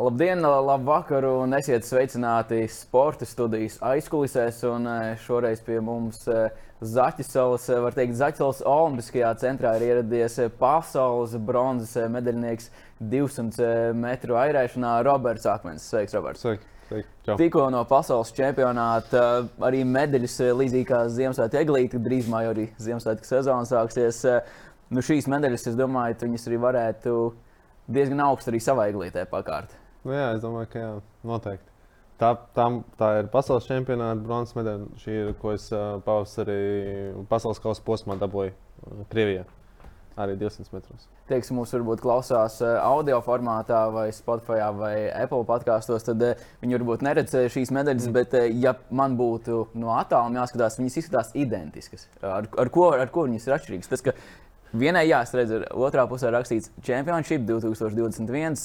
Labdien, labu vakaru un esiet sveicināti sporta studijas aizkulisēs. Un eh, šoreiz pie mums eh, Zaķisovas, eh, var teikt, Zaķisovas Olimpiskajā centrā ir ieradies pasaules bronzas medaļnieks 200 metru airēšanā Roberts Akmens. Sveiks, Roberts! Sveiki. Tikko no pasaules čempionāta arī medaļas līdzīgi kā Ziemassvētku eglīte, drīzumā jau arī Ziemassvētku sezona sāksies. Nu, šīs medaļas, es domāju, viņas arī varētu diezgan augstu arī savā eglītē pakārt. Nu, jā, es domāju, ka jā, noteikti. Tā, tā, tā ir pasaules čempionāta bronzas medaļa. Šī ir, ko es pavasarī pasaules kausa posmā dabūju Krievijā. Arī 200 metros. Teiksim, mums varbūt klausās audio formātā, vai Spotify, vai Apple podkāstos, tad viņi varbūt neredz šīs medaļas. Mm. Bet, ja man būtu no attāluma jāskatās, viņas izskatās identiskas. Ar, ar, ko, ar ko viņas ir atšķirīgas? Tas, ka vienai jāsredz, otrā pusē rakstīts Championship 2021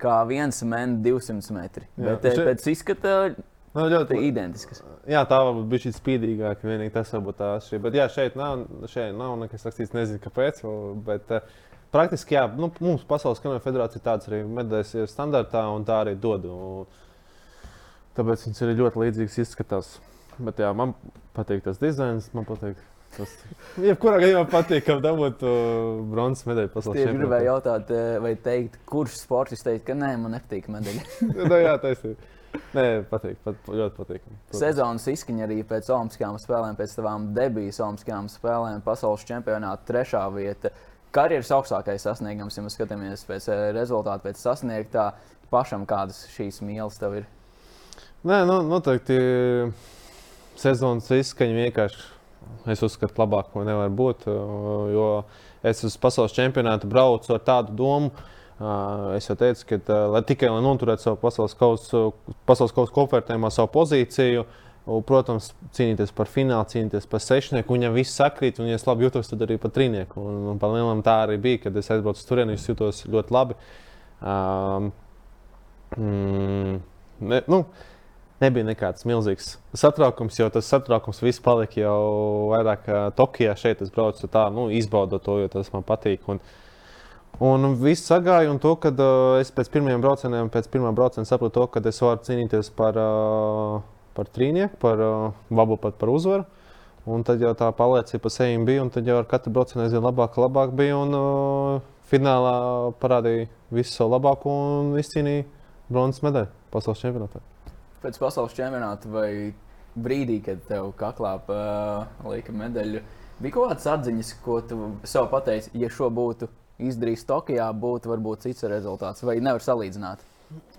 kā viens men 200 metri. Jā, bet še... pēc izskata nu, ļoti identiskas. Jā, tā bija šī spīdīgāka. Vienīgi tas varbūt tā šī. Bet jā, šeit nav, šeit nav nekas rakstīts, nezinu, kāpēc. Bet, uh, Praktiski, jā, nu, mums Pasaules kanoja federācija tādas arī medaļas ir standartā un tā arī dod. Un, tāpēc viņas arī ļoti līdzīgas izskatās. Bet jā, man patīk tas dizains, man patīk Tas jebkurā gadījumā patīk, ka dabūt bronzas medaļu pasaules čempionātā. Es gribēju jautāt, eh, vai teikt, kurš sports teikt, ka nē, man nepatīk medaļa. nu, jā, taisnība. Nē, patīk, pat, ļoti patīk. Protams. Sezonas izskaņa arī pēc Olimpiskajām spēlēm, pēc tavām debijas Olimpiskajām spēlēm, pasaules čempionāta trešā vieta. Karjeras augstākais sasniegums, ja mēs skatāmies pēc eh, rezultātu, pēc sasniegtā, pašam kādas šīs mīlas tev ir? Nē, nu, noteikti sezonas izskaņa vienkārši Es uzskatu, ka labāk nevar būt. Jo es uz pasaules čempionātu braucu ar tādu domu. Es jau teicu, ka lai tikai lai noturētu savu pasaules kausa pasaules kausa konferentējumā, savu pozīciju, protams, cīnīties par finālu, cīnīties par sešnieku. Viņam viss sakrīt, un, ja es labi jutos, tad arī par trīnieku. Un, un par lielam tā arī bija, kad es aizbraucu uz turieni, es jutos ļoti labi. Um, mm, ne, nu, nebija nekāds milzīgs satraukums, jo tas satraukums viss palika jau vairāk Tokijā. Šeit es braucu tā, nu, izbaudot to, jo tas man patīk. Un, un viss sagāja, un to, kad uh, es pēc pirmiem braucieniem, pēc pirmā brauciena sapratu, ka es varu cīnīties par, uh, par trīnieku, par uh, vabu pat par uzvaru. Un tad jau tā paliecība pa sevi bija, un tad jau ar katru braucienu aizvien labāk, labāk bija. Un uh, finālā parādīja visu savu labāko un izcīnīja bronzas medaļu pasaules čempionātā pēc pasaules čempionāta vai brīdī, kad tev kaklā uh, lika medaļu, bija kaut kādas atziņas, ko tu sev pateici, ja šo būtu izdarījis Tokijā, būtu varbūt cits rezultāts, vai nevar salīdzināt?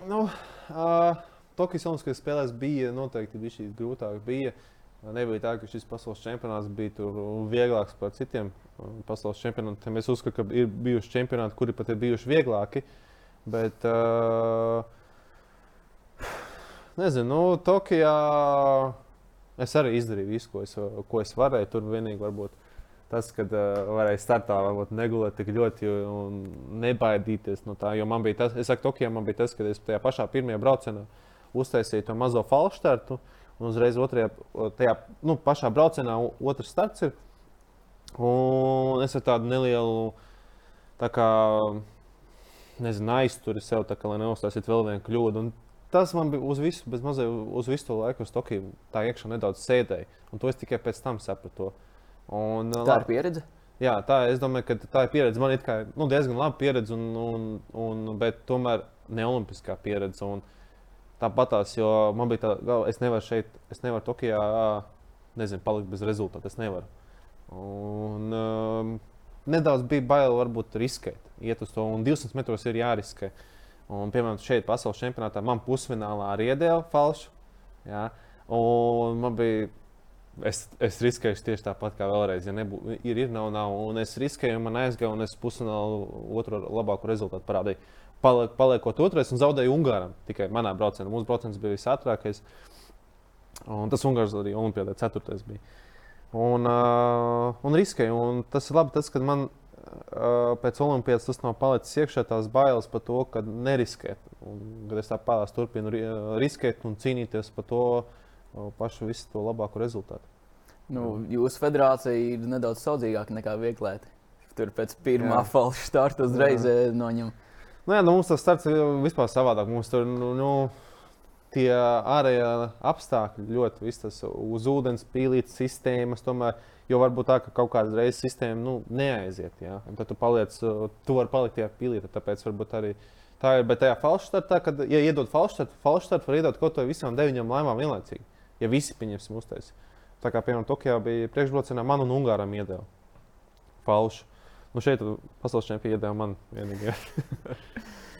Nu, uh, Tokijas Olimpiskajās spēlēs bija noteikti bija šīs grūtāk. Bija. Nebija tā, ka šis pasaules čempionāts bija vieglāks par citiem pasaules čempionātiem. Es uzskatu, ka ir bijuši čempionāti, kuri pat ir bijuši vieglāki. Bet, uh, nezinu, nu, Tokijā es arī izdarīju visu, ko es, ko es varēju. Tur vienīgi varbūt tas, ka uh, varēja startā varbūt negulēt tik ļoti un nebaidīties no tā. Jo man bija tas, es saku, Tokijā man bija tas, ka es tajā pašā pirmajā braucienā uztaisīju to mazo falštartu. Un uzreiz otrajā, tajā nu, pašā braucienā otrs starts ir. Un es ar tādu nelielu tā kā, nezinu, aizturi sev, kā, lai neuztaisītu vēl vienu kļūdu. Un tas man bija uz visu, bez mazliet uz visu to laiku, uz Tokiju tā iekšā nedaudz sēdēja. Un to es tikai pēc tam sapratu. Un, tā ir pieredze. Jā, tā es domāju, ka tā ir pieredze. Man ir nu, diezgan laba pieredze, un, un, un, bet tomēr ne olimpiskā pieredze. Un tāpatās, jo man bija tā, ka es nevaru šeit, es nevaru Tokijā, nezinu, palikt bez rezultātu. Es nevaru. Un, um, nedaudz bija bail, varbūt riskēt, iet uz to, un 200 metros ir jāriskē. Uh, Un, piemēram, šeit pasaules čempionātā man pusfinālā arī iedēja falšu. Ja? Un man bija. Es, es riskēju tieši tāpat kā vēlreiz. Ja nebū, ir, ir, nav, nav. Un es riskēju, man aizgāja, un es pusfinālā otru labāko rezultātu parādīju. Paliek, paliekot otrais un zaudēju Ungāram. Tikai manā braucienā. Mūsu brauciens bija visātrākais. Un tas Ungārs arī Olimpijā ceturtais bija. Un, uh, un riskēju. Un tas ir labi, tas, kad man pēc Olimpijas tas nav palicis iekšā tās bailes par to, ka neriskēt. Un, kad es tāpat turpinu riskēt un cīnīties par to pašu visu to labāko rezultātu. Nu, jūsu federācija ir nedaudz saudzīgāka nekā vieglēta. Tur pēc pirmā falša starta uzreiz noņem. Nu, jā, nu, mums tas starts ir vispār savādāk. Mums tur nu, nu, tie ārējie apstākļi ļoti viss tas uz ūdens pīlītes sistēmas. Tomēr, jo varbūt tā, ka kaut kāda reizes sistēma nu, neaiziet. Jā. Un tad tu paliec, tu vari palikt tajā pīlītē. Tāpēc varbūt arī tā ir. Bet tajā falšstartā, kad ja iedod falšstartu, falšstartu var iedot kaut ko visām deviņām laimām vienlaicīgi. Ja visi pieņemsim uztaisīt. Tā kā, piemēram, Tokijā bija priekšbraucienā, man un Ungāram iedeva falšu. Nu, šeit pasaules čempioni iedeva man vienīgajā.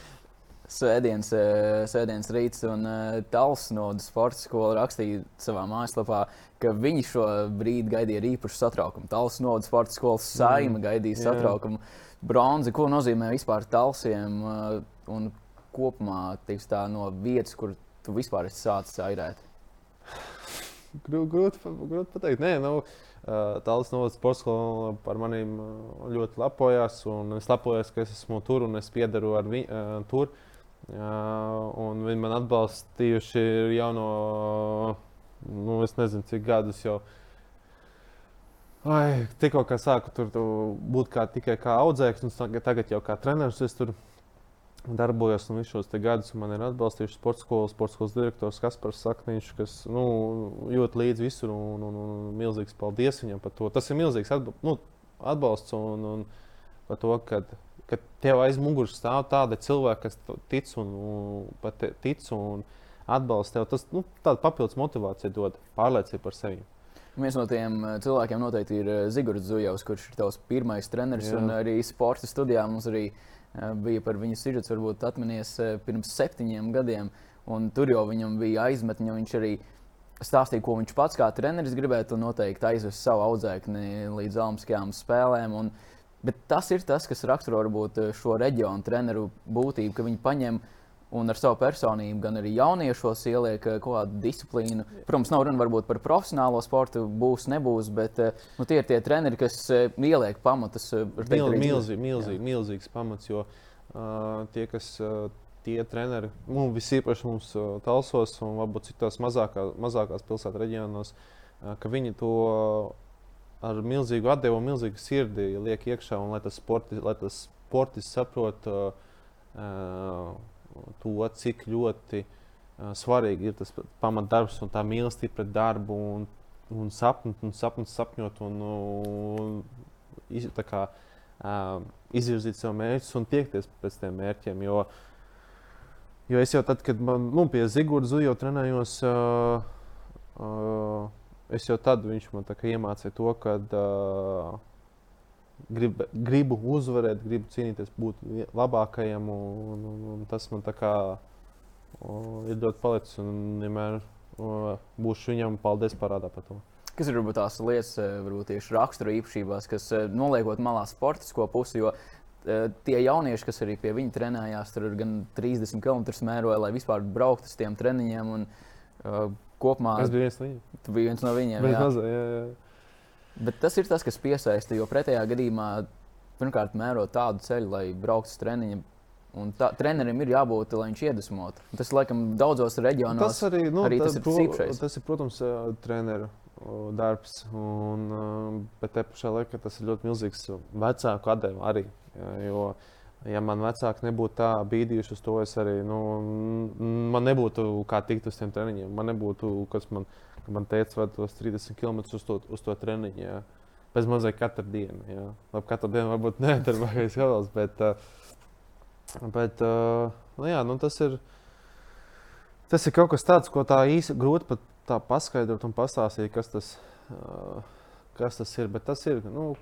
Svētdienas, eh, svētdienas rīts un uh, Tāls no sporta skolas rakstīja savā mājaslapā, ka viņi šo brīdi gaidīja ar īpašu satraukumu. Tāls no sporta skolas saima mm, gaidīja jā. satraukumu. Bronzi, ko nozīmē vispār talsiem uh, un kopumā tā, no vietas, kur tu vispār esi sācis airēt? Grūti grūt pateikt. Nē, nu, Tāls no sporta skolas par maniem ļoti lepojās. Es lepojos, ka es esmu tur un es piedaru ar viņu tur. Uh, Un viņi man atbalstījuši jau no, nu, es nezinu, cik gadus jau. Ai, tikko kā sāku tur būt kā, tikai kā audzēknis, un tagad jau kā treneris es tur darbojos un visus šos gadus. Man ir atbalstījuši sports skolas, sports skolas direktors Kaspars Sakniņš, kas nu, jūt līdzi visur. Un, un, un milzīgs paldies viņam par to. Tas ir milzīgs atba nu, atbalsts un, un par to, ka ka tev aiz muguras stāv tāda cilvēka, kas tic un, un, tic un atbalsta tev. Tas nu, papildus motivācija dod pārliecību par sevi. Viens no tiem eh, cilvēkiem noteikti ir eh, Zigorts Zujovs, kurš ir tavs pirmais treneris. Jā. Un arī sporta studijā mums arī eh, bija par viņu sižets, varbūt atminies pirms septiņiem gadiem. Un tur jau viņam bija aizmetņi, un viņš arī stāstīja, ko viņš pats kā treneris gribētu noteikti aizvest savu audzēkni līdz Olimpiskajām spēlēm. Un, uh, Bet tas ir tas, kas raksturo varbūt eh, šo reģionu treneru būtību, ka viņi paņem un ar savu personību, gan arī jauniešos ieliek eh, kaut kādu disciplīnu. Protams, nav runa varbūt par profesionālo sportu, būs, nebūs, bet eh, nu, tie ir tie treneri, kas ieliek pamatus. Mil, milzī, milzī, milzīgs pamats, jo uh, tie, kas. Uh, Tie treneri, nu, visīpaši mums uh, talsos un varbūt citās mazākā, mazākās pilsētu reģionos, uh, ka viņi to ar milzīgu atdevu, milzīgu sirdi liek iekšā, un lai tas, sporti, lai tas sportis saprot uh, to, cik ļoti uh, svarīgi ir tas pamatdarbs un tā mīlestība pret darbu un, un sapņot, un sapņot, sapņot un, un iz, kā, uh, izvirzīt sev mērķus un tiekties pēc tiem mērķiem. Jo, jo es jau tad, kad man nu, pie Zigorda Zujo trenējos, uh, uh, es jau tad viņš man iemācīja to, ka uh, grib, gribu uzvarēt, gribu cīnīties, būt labākajam. Un, un, un tas man kā, uh, ir ļoti palicis. Un vienmēr uh, būšu viņam paldies parādā par to. Kas ir varbūt tās lietas, varbūt tieši rakstura īpašībās, kas noliekot malā sportisko pusi, jo tie jaunieši, kas arī pie viņa trenējās, tur gan 30 km mēroja, lai vispār brauktu uz tiem treniņiem. Un, uh, kopumā. Tas bija viens no viņiem. Tu biji viens no viņiem. Jā. Mazā, jā, jā. Bet tas ir tas, kas piesaista. Jo pretējā gadījumā, pirmkārt, mēro tādu ceļu, lai brauktu uz treniņu. Un tā, trenerim ir jābūt, lai viņš iedvesmotu. Tas, laikam, daudzos reģionos tas arī, nu, arī tas, tas ir pro, tas ir, protams, treneru darbs. Un, bet te pašā laikā tas ir ļoti milzīgs vecāku atdevu arī. Jo, ja man vecāki nebūtu tā bīdījuši uz to, es arī, nu, man nebūtu kā tikt uz tiem treniņiem. Man nebūtu, kas man, man teica, vai tos 30 km uz to, uz to treniņu. Jā. Bez mazliet katru dienu. Jā. Labi, katru dienu varbūt nedarbākais gals, bet, bet nu, jā, nu, tas, ir, tas ir kaut kas tāds, ko tā īsi grūti pat tā paskaidrot un pastāstīt, kas tas, kas tas ir. Bet tas ir, nu,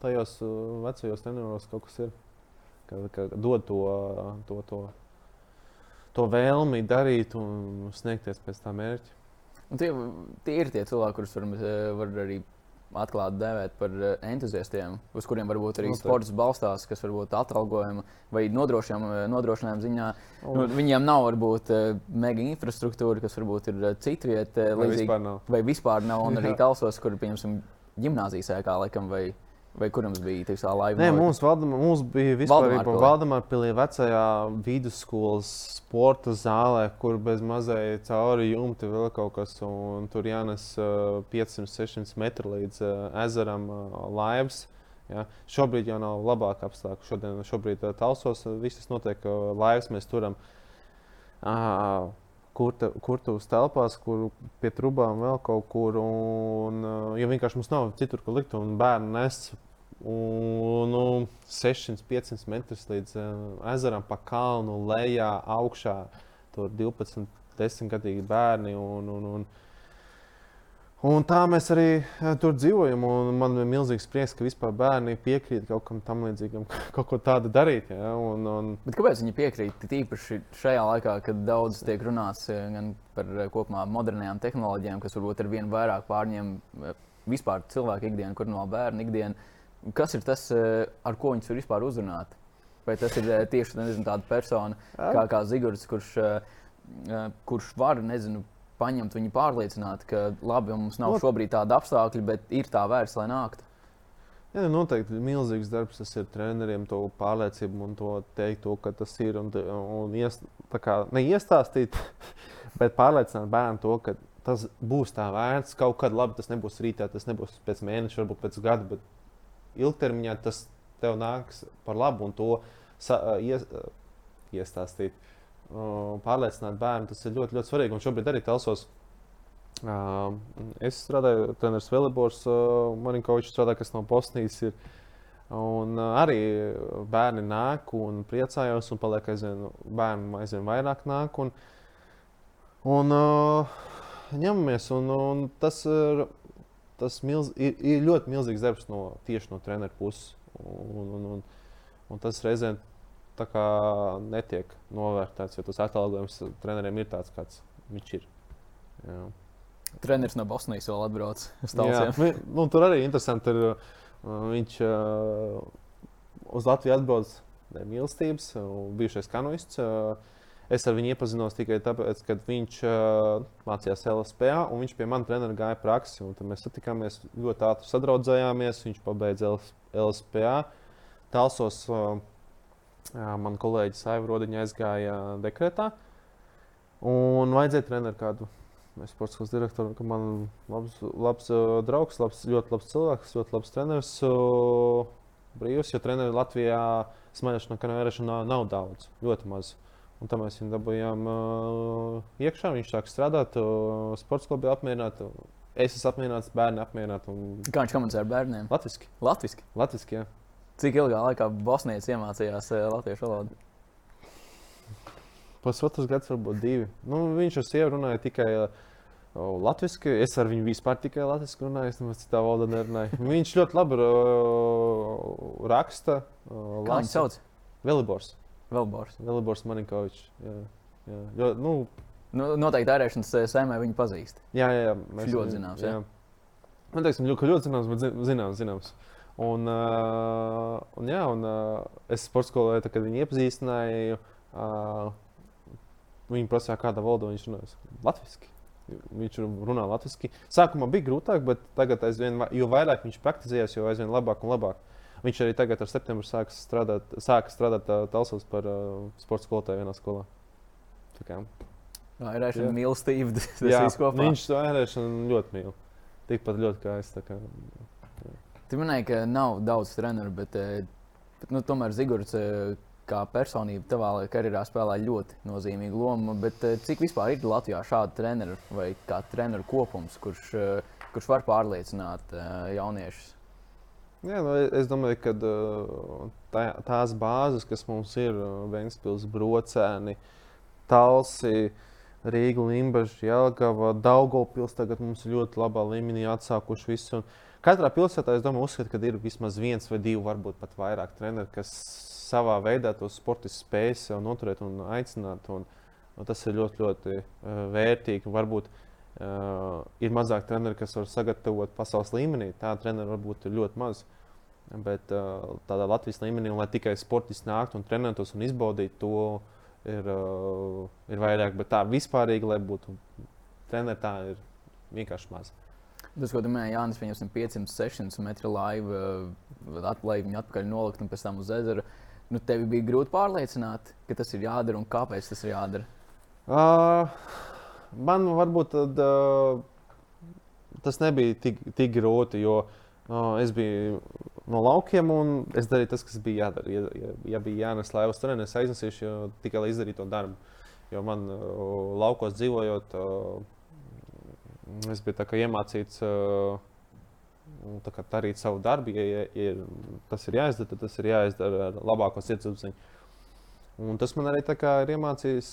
tajos vecajos treniņos kaut kas ir ka, ka dod to, to, to, to vēlmi darīt un sniegties pēc tā mērķa. Un tie, tie ir tie cilvēki, kurus var, var arī atklāti dēvēt par entuziastiem, uz kuriem varbūt arī Noteikti. sports balstās, kas varbūt atalgojuma vai nodrošinājuma ziņā. Oh. Nu, viņiem nav varbūt mega infrastruktūra, kas varbūt ir citvieta, vai, vispār nav. vai vispār nav. Un arī talsos, kur piemēram gimnāzijas ēkā laikam vai Vai kur jums bija tā laiva? Nē, mums, Valdam, mums bija vispār Valdemārpilī vecajā vidusskolas sporta zālē, kur bez mazai cauri jumti vēl kaut kas, un tur jānes uh, 500-600 metru līdz ezeram laivas. Ja? Šobrīd jau nav labāka apstākļa. Šodien, šobrīd talsos viss notiek, laivas mēs turam. Uh, kur, te, kur tu uz telpās, kur pie trubām vēl kaut kur. Un, jo vienkārši mums nav citur, kur likt, un bērnu nes un, nu, 600, 500 metrus līdz uh, ezeram, pa kalnu, lejā, augšā. Tur 12, 10 gadīgi bērni. Un, un, un, Un tā mēs arī tur dzīvojam. Man ir milzīgs prieks, ka vispār bērni piekrīt kaut kam tam līdzīgam, kaut ko tādu darīt. Ja? Un, un... Bet kāpēc viņi piekrīt? Tīpaši šajā laikā, kad daudz tiek runāts gan par kopumā modernām tehnoloģijām, kas varbūt ar vien vairāk pārņem vispār cilvēku ikdienu, kur no bērna ikdienu. Kas ir tas, ar ko viņus var vispār uzrunāt? Vai tas ir tieši nezinu, tāda persona kā, kā Zigorts, kurš, kurš var, nezinu, paņemt viņu pārliecināt, ka labi, mums nav šobrīd tāda apstākļa, bet ir tā vērts, lai nāktu. Jā, noteikti milzīgs darbs tas ir treneriem, to pārliecību un to teikt, to, ka tas ir. Un, un ies, kā, ne iestāstīt, bet pārliecināt bērnu to, ka tas būs tā vērts. Kaut kad labi, tas nebūs rītā, tas nebūs pēc mēneša, varbūt pēc gada, bet ilgtermiņā tas tev nāks par labu un to sa, ies, iestāstīt pārliecināt bērnu, tas ir ļoti, ļoti svarīgi. Un šobrīd arī Telsos. Es strādāju, treneris Velibors, Marinkovičs strādā, kas no Bosnijas ir. Un arī bērni nāk un priecājos, un paliek aizvien, bērnu aizvien vairāk nāk. Un, un ņemamies, un, un tas, ir, tas milz, ir, ir ļoti milzīgs darbs no, tieši no treneru puses. Un, un, un, un tas reizēm netiek novērtēts, jo tas atalgojums treneriem ir tāds, kāds viņš ir. Jā. Treneris no Bosnijas vēl atbrauc uz tādu nu, tur arī interesanti. Ir, uh, viņš uh, uz Latviju atbrauc mīlestības, bijušais kanoists. Uh, es ar viņu iepazinos tikai tāpēc, ka viņš uh, mācījās LSPA un viņš pie manas treneru gāja praksi. Mēs satikāmies, ļoti ātri sadraudzējāmies. Viņš pabeidza LSPA. Talsos uh, Man kolēģis Aiva Rodiņa aizgāja dekretā. Un vajadzēja treneru kādu. Es sports direktoru, ka man labs, labs uh, draugs, labs, ļoti labs cilvēks, ļoti labs treneris. Uh, brīvs, jo treneri Latvijā smaļošanā, kā nevērēšanā nav daudz, ļoti maz. Un tā mēs viņu dabūjām uh, iekšā. Viņš sāk strādāt, uh, sports klubā apmierināt. Es esmu apmierināts, bērni apmierināti. Un... Kā viņš komunicē ar bērniem? Latviski. Latviski. Latviski jā. Cik ilgā laikā Bosnijas iemācījās eh, latviešu valodu? Pusotrs gads, varbūt divi. Nu, viņš ar sievu runāja tikai uh, latviešu. Es ar viņu vispār tikai latviešu runāju, es nemaz citā valodā nerunāju. Viņš ļoti labi uh, raksta. Uh, Kā viņš sauc? Velibors. Velibors. Velibors Maninkovičs. Jā, jā. Jo, nu, nu, noteikti ārēšanas saimē viņu pazīst. Jā, jā, jā. Mēs, ļoti zināms. Jā. Jā. Man liekas, ļoti, ļoti zināms, bet zināms. zināms. Un, uh, un, jā, un uh, es sporta skolā, kad viņi iepazīstināju, uh, viņi prasīja, kādā valodā viņš runā. Latvijasiski. Viņš runā latviešu. Sākumā bija grūtāk, bet tagad, aizvien, jo vairāk viņš praktizējas, jo aizvien labāk un labāk. Viņš arī tagad ar septembrī sāks strādāt, sāka strādāt Talsos par uh, sporta skolotāju vienā skolā. Tā kā. Vairēšana mīlestība. Jā, viņš to ērēšanu ļoti mīl. Tikpat ļoti kā es. Kā, Tu minēji, ka nav daudz treneru, bet, bet nu, tomēr Zigorts kā personība tavā karjerā spēlē ļoti nozīmīgu lomu. Bet, cik vispār ir Latvijā šādi treneri vai kā treneru kopums, kurš, kurš var pārliecināt jauniešus? Jā, nu, es domāju, ka tā, tās bāzes, kas mums ir, Vēnspils, Brocēni, Talsi, Rīga, Limbaģa, Jelgava, Daugopils, tagad mums ir ļoti labā līmenī atsākuši visu. Un, Katrā pilsētā es domāju, uzskat, ka ir vismaz viens vai divi, varbūt pat vairāk treneri, kas savā veidā tos sportistus spēj sev noturēt un aicināt. Un, un tas ir ļoti, ļoti uh, vērtīgi. Varbūt uh, ir mazāk treneri, kas var sagatavot pasaules līmenī. Tā treneri varbūt ir ļoti maz. Bet uh, tādā Latvijas līmenī, lai tikai sportisti nāktu un trenētos un izbaudītu to, ir, uh, ir vairāk. Bet tā vispārīgi, lai būtu treneri, tā ir vienkārši maz. Tas, ko tu minēji, Jānis, viņam 500, 600 metru laiva, atklāja viņu atpakaļ nolikt un pēc tam uz ezera. Nu, tev bija grūti pārliecināt, ka tas ir jādara un kāpēc tas ir jādara. Uh, man varbūt tad, uh, tas nebija tik, tik grūti, jo Uh, es biju no laukiem, un es darīju tas, kas bija jādara. Ja, ja, ja bija jānes laivas tur, es aiznesīšu tikai lai izdarītu to darbu. Jo man uh, laukos dzīvojot, uh, es biju iemācīts uh, darīt savu darbu. Ja, ja, ja tas ir jāizdara, tad tas ir jāizdara ar labāko sirdsapziņu. Un tas man arī ir iemācījis,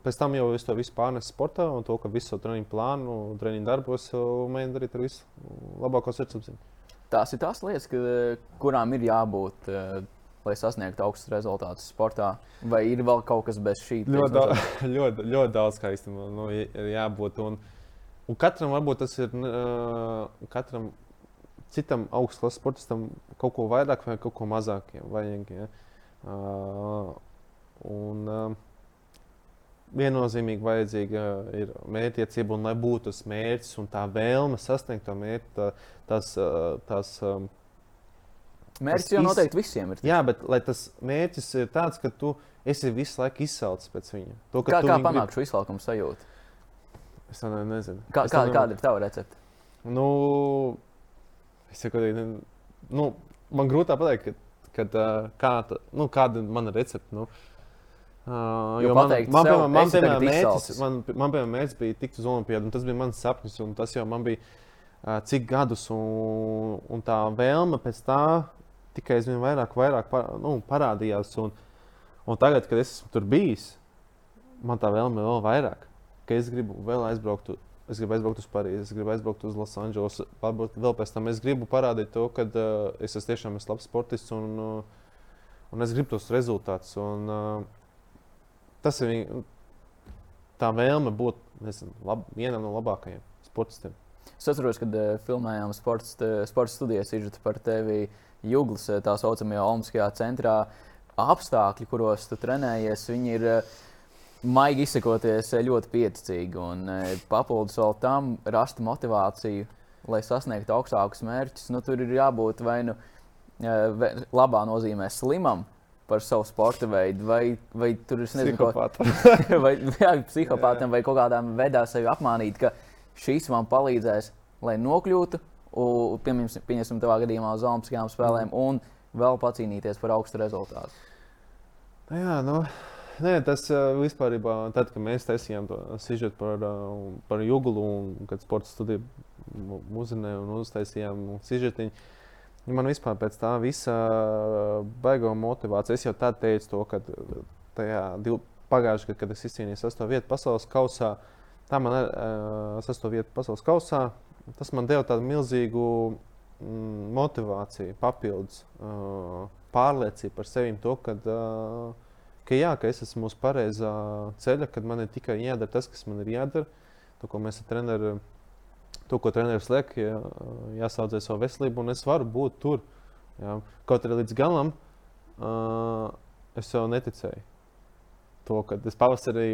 pēc tam jau es to visu pārnesu sportā, un to, ka visu treniņu plānu, treniņu darbos mēģinu darīt ar visu labāko sirdsapziņu. Tās ir tās lietas, ka, kurām ir jābūt, lai sasniegtu augstus rezultātus sportā. Vai ir vēl kaut kas bez šī? Ļoti, daudz, ļoti, ļoti daudz, kā īstenībā nu, jābūt. Un, un katram varbūt tas ir. Uh, katram citam augstklases sportistam kaut ko vairāk vai kaut ko mazāk vajag. Ja? Uh, un, uh, viennozīmīgi vajadzīga ir mērķiecība, un lai būtu tas mērķis un tā vēlme sasniegt to mērķi, tā, tas, tas, Mērķis jau noteikti visiem ir. Jā, bet tas mērķis ir tāds, ka tu esi visu laiku izsalcis pēc viņa. To, kā kā panākt šo izsalkumu sajūtu? Es to nezinu. Kā, kā, nezinu. Kāda ir tava recepte? Nu, es saku, nu, man grūtāk pateikt, ka, kad, kā, nu, kāda ir mana recepte. Nu, Uh, jo man, man, sev, piemēram, man, piemēram, mērķis, man, man piemēram, mērķis bija tikt uz Olimpādu, un tas bija mans sapnis. Tas jau man bija uh, cik gadus, un, un tā vēlme pēc tā tikai aizvien vairāk, vairāk par, nu, parādījās. Un, un tagad, kad es esmu tur bijis, man tā vēlme vēl vairāk. Es gribu vēl aizbraukt, es gribu aizbraukt uz Parīzi, es gribu aizbraukt uz Losandželosu. Vēl pēc tam es gribu parādīt to, ka uh, es esmu tiešām es labs sportists un, uh, un es gribu tos rezultātus. Un, uh, tas ir tā vēlme būt nezinu, lab, vienam no labākajiem sportistiem. Es atceros, kad uh, filmējām sporta, sporta studijas izžūtu par tevi Jūglas, tā saucamajā Olimpiskajā centrā. Apstākļi, kuros tu trenējies, viņi ir uh, maigi izsakoties ļoti pieticīgi. Un uh, papildus vēl tam rast motivāciju, lai sasniegtu augstākus mērķus. Nu, tur ir jābūt vai nu labā nozīmē slimam, par savu sporta veidu, vai, vai tur ir psihopātam, vai, jā, psihopātam vai kaut kādā veidā sevi apmānīt, ka šīs man palīdzēs, lai nokļūtu, pieņemsim, tādā gadījumā uz Olimpiskajām spēlēm, mm. un vēl pacīnīties par augstu rezultātu. Jā, nu, nē, tas vispār, tad, kad mēs taisījām to sižetu par, par Jugulu un kad sporta studiju muzinē un uztaisījām sižetiņu Man vispār pēc tā visa baigo motivācija. Es jau tad teicu to, ka tajā pagājušajā gadā, kad es izcīnīju sastāvu vietu pasaules kausā, tā man ir uh, sastāvu vietu pasaules kausā. Tas man deva tādu milzīgu mm, motivāciju, papildus uh, pārliecību par sevi, to, kad, uh, ka, jā, ka es esmu uz pareizā ceļa, kad man ir tikai jādara tas, kas man ir jādara. To, ko mēs ar treneriem to, ko treneris liek, jā, jāsaudzē savu veselību, un es varu būt tur. Jā. Kaut arī līdz galam uh, es jau neticēju. To, kad es pavasarī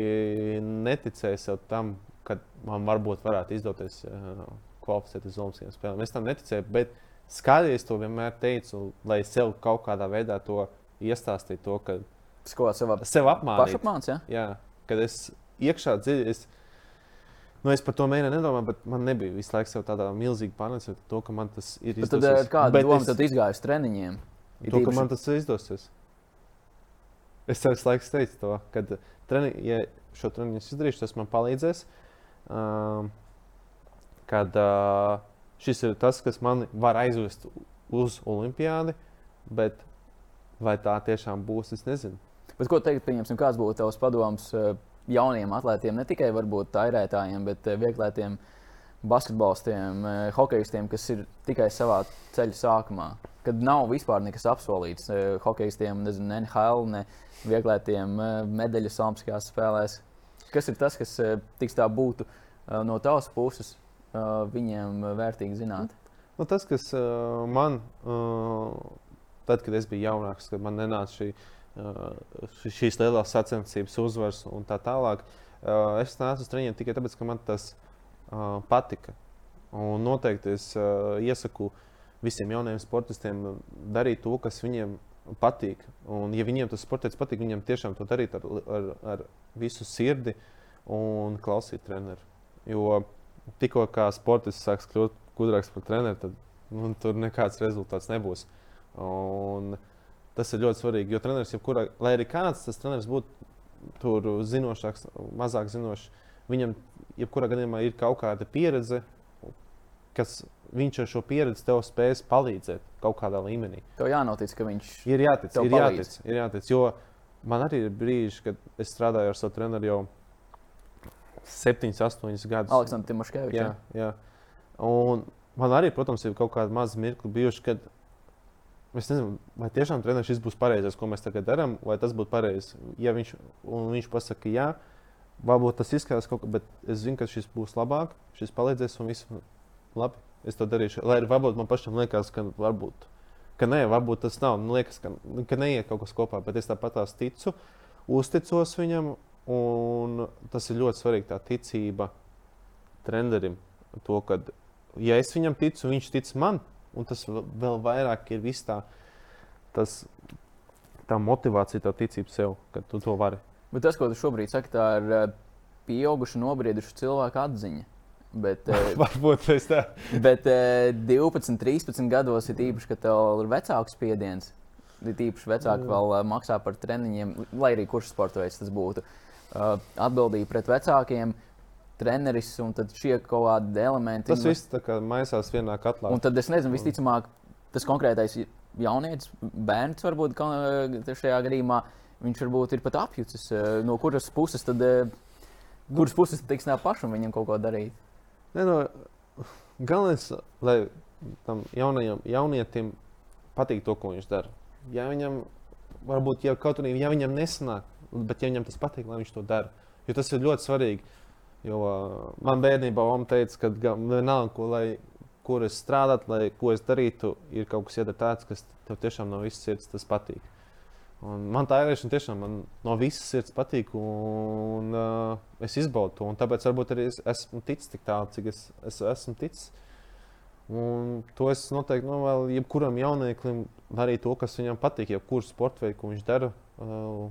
neticēju tam, ka man varbūt varētu izdoties uh, kvalificēt uz Olimpiskajām spēlēm. Es tam neticēju, bet skaidri es to vienmēr teicu, lai sev kaut kādā veidā to iestāstītu, to, ka Ko, sev, sev apmānīt. Pašapmāns, ja? Jā, kad es iekšā dziļi. Es, Nu, es par to mēģināju nedomāt, bet man nebija visu laiku tāda milzīga pārliecība, to, ka man tas ir izdosies. Tad, eh, kāda bet doma es... tad izgāja uz treniņiem? To, ka man tas izdosies. Es savus laikus teicu to, ka treni, ja šo treniņu izdarīšu, tas man palīdzēs. Um, kad uh, šis ir tas, kas man var aizvest uz Olimpiādi, bet vai tā tiešām būs, es nezinu. Bet ko teikt, pieņemsim, kāds būtu tavs padoms? Uh, jauniem atlētiem, ne tikai varbūt tairētājiem, bet eh, vieglētiem basketbolistiem, eh, hokeistiem, kas ir tikai savā ceļa sākumā. Kad nav vispār nekas apsolīts eh, hokeistiem, nezinu, ne NHL, ne vieglētiem medaļas Olimpiskajās spēlēs. Kas ir tas, kas tiks tā būtu no tavas puses viņiem vērtīgi zināt? Nu, tas, kas man, tad, kad es biju jaunāks, kad man nenāca šī šīs lielās sacensības, uzvaras un tā tālāk. Es nācu uz treniņiem tikai tāpēc, ka man tas patika. Un noteikti es iesaku visiem jauniem sportistiem darīt to, kas viņiem patīk. Un, ja viņiem tas sports patīk, viņiem tiešām to darīt ar, ar, ar visu sirdi un klausīt treneru. Jo tikko kā sportists sāks kļūt gudrāks par treneru, tad un tur nekāds rezultāts nebūs. Un tas ir ļoti svarīgi, jo treneris, jebkurā, lai arī kāds tas treneris būtu tur zinošāks, mazāk zinošs, viņam jebkurā gadījumā ir kaut kāda pieredze, kas viņš ar šo pieredzi tev spēs palīdzēt kaut kādā līmenī. Tev jānotic, ka viņš ir jātic. Ir jātic, ir jātic, jo man arī ir brīži, kad es strādāju ar savu treneru jau 7, 8 gadus. Aleksandrs Timoškevičs. Jā, jā. Un man arī, protams, ir kaut kādi mazi mirkli bijuši, kad es nezinu, vai tiešām treneris šis būs pareizais, ko mēs tagad darām, vai tas būtu pareizi. Ja viņš, viņš pasaka, jā, varbūt tas izskatās kaut kā, bet es zinu, ka šis būs labāk, šis palīdzēs un viss labi. Es to darīšu. Lai arī varbūt man pašam liekas, ka varbūt. Ka nē, varbūt tas nav. Man liekas, ka, ka neiet kaut kas kopā, bet es tāpat tās ticu, uzticos viņam. Un tas ir ļoti svarīgi, tā ticība trenerim. To, kad, ja es viņam ticu, viņš tic man, un tas vēl- vairāk ir viss tā, tas, tā motivācija, tā ticība sev, ka tu to vari. Bet tas, ko tu šobrīd saki, tā ir eh, pieauguša, nobrieduša cilvēka atziņa. Bet, eh, Varbūt tas tā. bet eh, 12, 13 gados ir īpaši, ka tev ir vecāks spiediens. Ir īpaši vecāki vēl eh, maksā par treniņiem, lai arī kurš sporta veids tas būtu. Uh, Atbildība pret vecākiem, treneris un tad šie kaut kādi elementi. Tas viss tā kā maisās vienā katlā. Un tad es nezinu, visticamāk, tas konkrētais jaunietis, bērns varbūt ka- šajā gadījumā, viņš varbūt ir pat apjucis. eh, No kuras puses tad, eh, kuras puses tiks nā pašam viņam kaut ko darīt? Ne, no, galvenais, lai tam jaunajam, jaunietim patīk to, ko viņš dara. Ja viņam, varbūt, ja kaut arī ja viņam nesanāk, bet ja viņam tas patīk, lai viņš to dara. Jo tas ir ļoti svarīgi. Jo uh, man bērnībā Oma teica, ka ga- vienalga, ko, lai, kur es strādātu, lai ko es darītu, ir kaut kas jādara tāds, kas tev tiešām no visas sirds tas patīk. Un man tā ir tiešām no visas sirds patīk, un uh, es izbaudu to. Tāpēc varbūt arī es esmu ticis tik tālu, cik es, es esmu ticis. Un to es noteikti nu, vēl jebkuram jaunieklim darīju to, kas viņam patīk, jebkuru sporta veidu, ko viņš dara. Uh,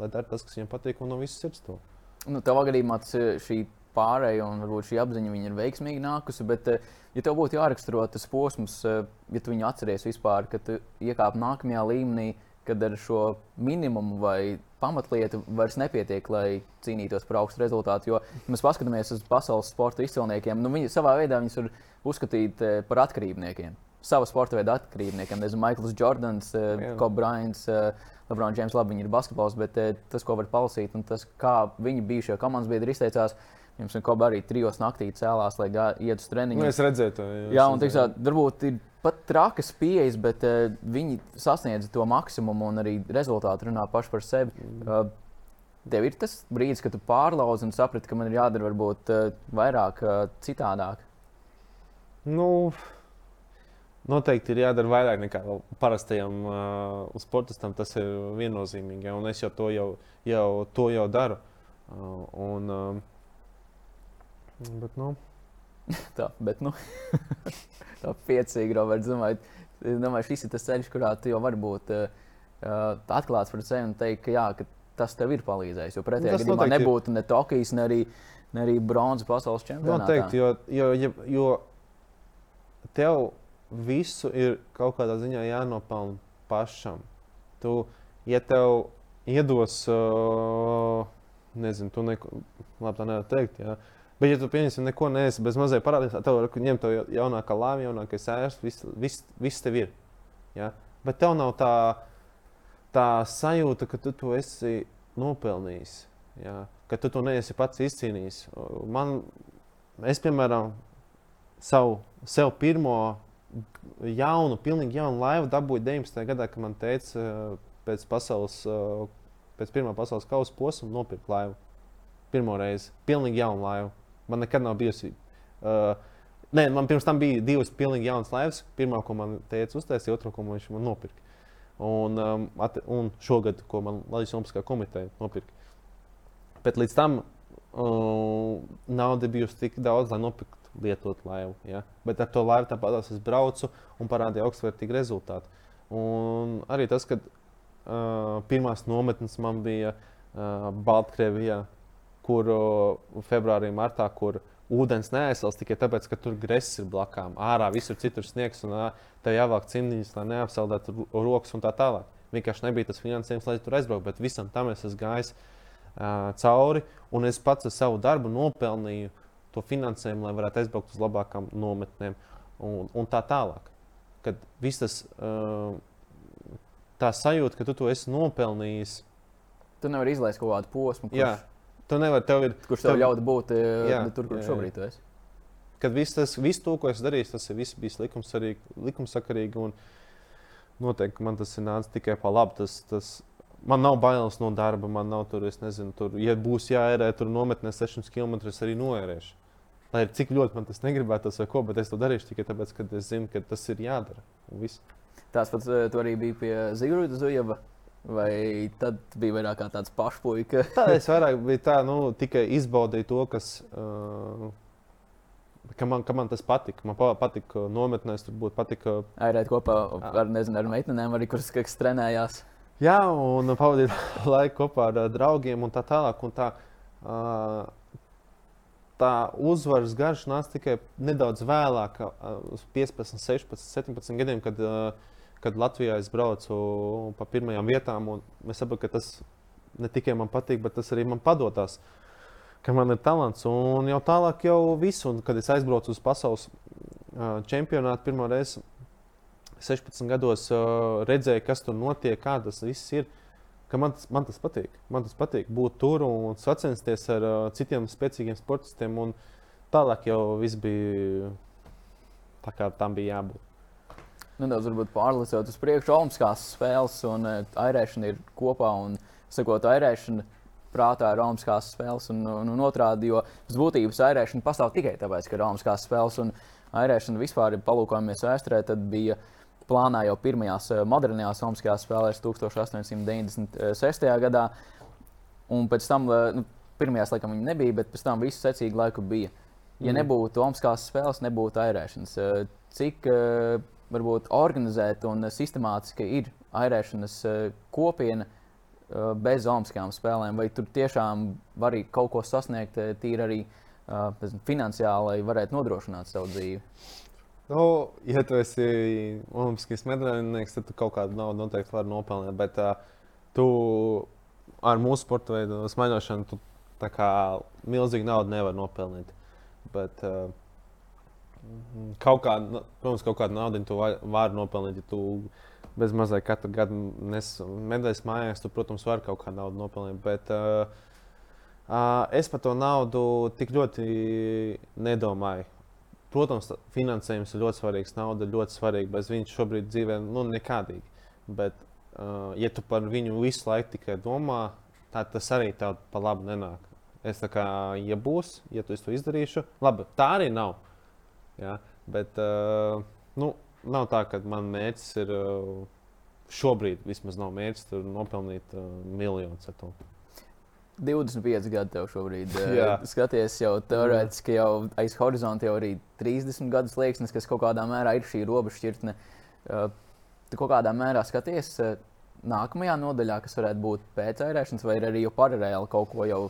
lai dara tas, kas viņam patīk, un no visas sirds to. Nu, Tavā gadījumā tas, šī pārēja un varbūt šī apziņa ir veiksmīgi nākusi. Bet, eh, ja tev būtu jāraksturo tas posms, eh, ja tu viņu atceries vispār, kad iekāp nākamajā līmenī, kad ar šo minimumu vai pamatlietu vairs nepietiek, lai cīnītos par augstu rezultātu. Jo, ja mēs paskatāmies uz pasaules sporta izcilniekiem, nu, viņi savā veidā viņus var uzskatīt eh, par atkarībniekiem. Sava sporta veida atkarībniekiem. Nezinu, Maikls Jordans, Kobe Bryants, uh, Lebrons James, labi, viņi ir basketbols, bet uh, tas, ko var palasīt, un tas, kā viņi bijušie komandas biedri izteicās, jums un Kobe arī trijos naktī cēlās, lai iet uz treniņu. Nu, es redzēju to. Jā, un tiksā, varbūt ir pat trakas pieejas, bet uh, viņi sasniedz to maksimumu un arī rezultāti runā paši par sevi. Uh, tev ir tas brīdis, kad tu pārlauzi un saprati, ka man ir jādara varbūt uh, vairāk, uh, citādāk. Nu, noteikti ir jādara vairāk nekā parastajam uh, sportistam. Tas ir viennozīmīgi. Un es jau to jau, jau, to jau daru. Uh, un, uh, bet, nu, Tā, bet, nu, tā piecīgi, Roberts. Domāju, domāju, šis ir tas ceļš, kurā tu jau vari būt uh, uh, atklāts par sevi un teikt, ka, jā, ka tas tev ir palīdzējis. Jo pretējā gadījumā nebūtu ne Tokijas, ne arī, ne arī bronzas pasaules čempionātā. noteikti, jo, jo, jo, jo tev visu ir kaut kādā ziņā jānopelna pašam. Tu, ja tev iedos, uh, nezinu, tu neko, labi, tā nevar teikt. Jā. Bet, ja tu pieņemsi, neko neesi bez mazai parādības, tad tev var ņemt to jaunākā lāma, jaunākais ērsts, viss, viss, viss tev ir. Ja? Bet tev nav tā, tā sajūta, ka tu to esi nopelnījis. Ja? Ka tu to neesi pats izcīnījis. Man, es, piemēram, savu sev pirmo jaunu, pilnīgi jaunu laivu dabūju 19. gadā, kad man teica, eh, pēc, pasaules, eh, pēc pirmā pasaules kausa posma nopirkt laivu. Pirmo reizi. Pilnīgi jaunu laivu. Man nekad nav bijusi. Uh, nē, man pirms tam bija divas pilnīgi jaunas laivas. Pirmā, ko man teica, uztaisīja, otrā, ko man viņš man nopirka. Un, um, at, un šogad, ko man Latvijas Olimpiskā komiteja nopirka. Bet līdz tam uh, nauda bijusi tik daudz, lai nopirktu lietot laivu. Ja? Bet ar to laivu tāpat es braucu un parādīju augstvērtīgu rezultātu. Un arī tas, ka uh, pirmās nometnes man bija uh, Baltkrievijā, kur uh, februārī, martā, kur, ūdens neaizsals tikai tāpēc, ka tur grēs ir blakām. Ārā visur citur sniegs un te jāvāk cimdiņas, lai neapsaldētu rokas un tā tālāk. Vienkārši nebija tas finansējums, lai tur aizbrauktu, bet visam tam es esmu gājis uh, cauri. Un es pats ar savu darbu nopelnīju to finansējumu, lai varētu aizbraukt uz labākām nometnēm un, un tā tālāk. Kad viss tas tā sajūta, ka tu to esi nopelnījis. Tu nevari izlaist kaut kādu posmu. Kurš... Jā, tu nevari. Tev ir, kurš tev, tev... ļautu būt jā, tur, kur jā, šobrīd jā. esi? Kad viss tas, viss to, ko es darīju, tas ir bijis likumsakarīgi. Noteikti man tas ir nācis tikai pa labi. Tas, tas, man nav bailes no darba, man nav tur, es nezinu, tur, ja būs jāērē, tur nometnē 600 km, es arī noērēšu. Lai cik ļoti man tas negribētos vai ko, bet es to darīšu tikai tāpēc, ka es zinu, ka tas ir jādara. Tās pats eh, tu arī bija pie Zigorda Zujeva. Vai tad bija vairāk tāds pašpuika? tā es vairāk biju tā, nu, tikai izbaudīju to, kas. Uh, Ka man, ka man tas patika. Man patika nometnēs, tur būtu patika. Airēt kopā ar, nezinu, ar meitenēm, arī kuras kas trenējās. Jā, un pavadīt laiku kopā ar draugiem un tā tālāk. Un tā, uh, tā uzvaras garš nāca tikai nedaudz vēlāk, uz 15, 16, 17 gadiem, kad uh, kad Latvijā es braucu pa pirmajām vietām, es saprotu, ka tas ne tikai man patīk, bet tas arī man padodas. Ka man ir talants, un jau tālāk jau viss. Un, kad es aizbraucu uz pasaules uh, čempionātu pirmo reizi, 16 gados, uh, redzēju, kas tur notiek, kā tas viss ir. Man tas, man tas patīk. Man tas patīk būt tur un sacensties ar uh, citiem spēcīgiem sportistiem. Tālāk jau viss bija tā, kā tam bija jābūt nedaudz pārlicot uz priekšu. Olimpiskās spēles un uh, airēšana ir kopā. Un, sakot, airēšana prātā ir Olimpiskās spēles un, un, un otrādi, jo pēc būtības airēšana pastāv tikai tāpēc, ka ir Olimpiskās spēles un airēšana vispār, ja palūkojamies vēsturē, tad bija plānā jau pirmajās eh, modernajās Olimpiskajās spēlēs 1896. gadā. Un pēc tam, eh, nu, pirmajās laikam viņa nebija, bet pēc tam visu secīgu laiku bija. Ja mm. nebūtu Olimpiskās spēles, nebūtu airēšanas. Cik varbūt organizēta un sistemātiski ir airēšanas eh, kopiena eh, bez olimpiskajām spēlēm, vai tur tiešām var arī kaut ko sasniegt, eh, tīri arī uh, finansiāli, lai varētu nodrošināt savu dzīvi? Nu, ja tu esi olimpiskais medaļnieks, tad tu kaut kādu naudu noteikti vari nopelnīt. Bet uh, tu ar mūsu sporta veidu smaļošanu, tu tā kā milzīgi naudu nevar nopelnīt. Bet, uh, Kaut kādu, nu, protams, kaut kādu naudu tu vari nopelnīt. Ja tu bez mazliet katru gadu nes medaļas mājās, tu, protams, vari kaut kādu naudu nopelnīt. Bet uh, uh, es par to naudu tik ļoti nedomāju. Protams, finansējums ir ļoti svarīgs, nauda ir ļoti svarīga. Bez viņas šobrīd dzīvē nu, nekādīgi. Bet, uh, ja tu par viņu visu laiku tikai domā, tad tas arī tev pa labi nenāk. Es tā kā, ja būs, ja tu to izdarīšu, labi, tā arī nav. Ja? Bet uh, nu, nav tā, ka man mērķis ir uh, šobrīd vismaz nav mērķis nopelnīt uh, miljonus ar to. 25 gadi tev šobrīd uh, skaties, jau teorētiski jau aiz horizonta jau arī 30 gadu slieksnis, kas kaut kādā mērā ir šī robežšķirtne. Uh, tu kaut kādā mērā skaties uh, nākamajā nodaļā, kas varētu būt pēc airēšanas, vai arī jau paralēli kaut ko jau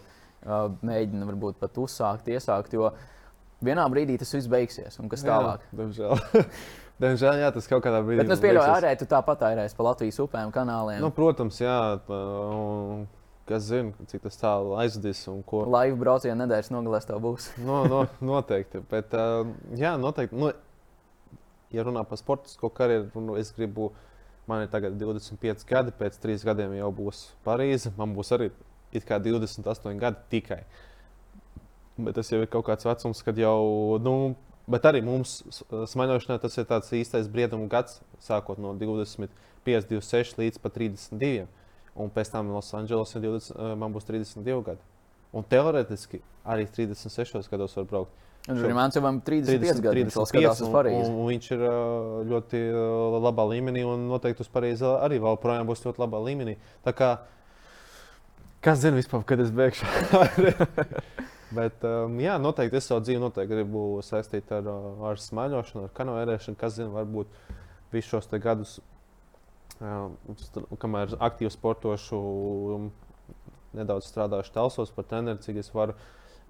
mēģina varbūt pat uzsākt, iesākt. Jo vienā brīdī tas viss beigsies. Un kas tālāk? Jā, diemžēl. Diemžēl, jā, tas kaut kādā brīdī. Bet es pieļauju, ka ārēji tu tāpat airēs pa Latvijas upēm, kanāliem. Nu, protams, jā. Un, kas zina, cik tas tālu aizdīs un ko. Laivu braucienu nedēļas nogalēs tev būs. no, no, noteikti. Bet, jā, noteikti. Nu, ja runā par sportisko karjeru, nu, es gribu, man ir tagad 25 gadi, pēc 3 gadiem jau būs Parīze. Man būs arī 28 gadi tikai. Uh, Bet tas jau ir kaut kāds vecums, kad jau. Nu, Bet arī mums smaļošanā tas ir tāds īstais brieduma gads, sākot no 25, 26 līdz pat 32. Un pēc tam Losandželosā man būs 32 gadi. Un teorētiski arī 36 gados var braukt. Un Rimants jau ir 35 gadi, viņš skatās uz Parīzi. Un, un viņš ir ļoti labā līmenī un noteikti uz Parīzi arī vēl projām būs ļoti labā līmenī. Tā kā, kas zina vispār, kad es beigšu? Bet, um, jā, noteikti es savu dzīvi noteikti gribu saistīt ar, ar smaļošanu, ar kanoērēšanu. Kas zina, varbūt visus šos gadus, kamēr aktīvi sportošu, nedaudz strādājuši telsos par treneru, cik es varu.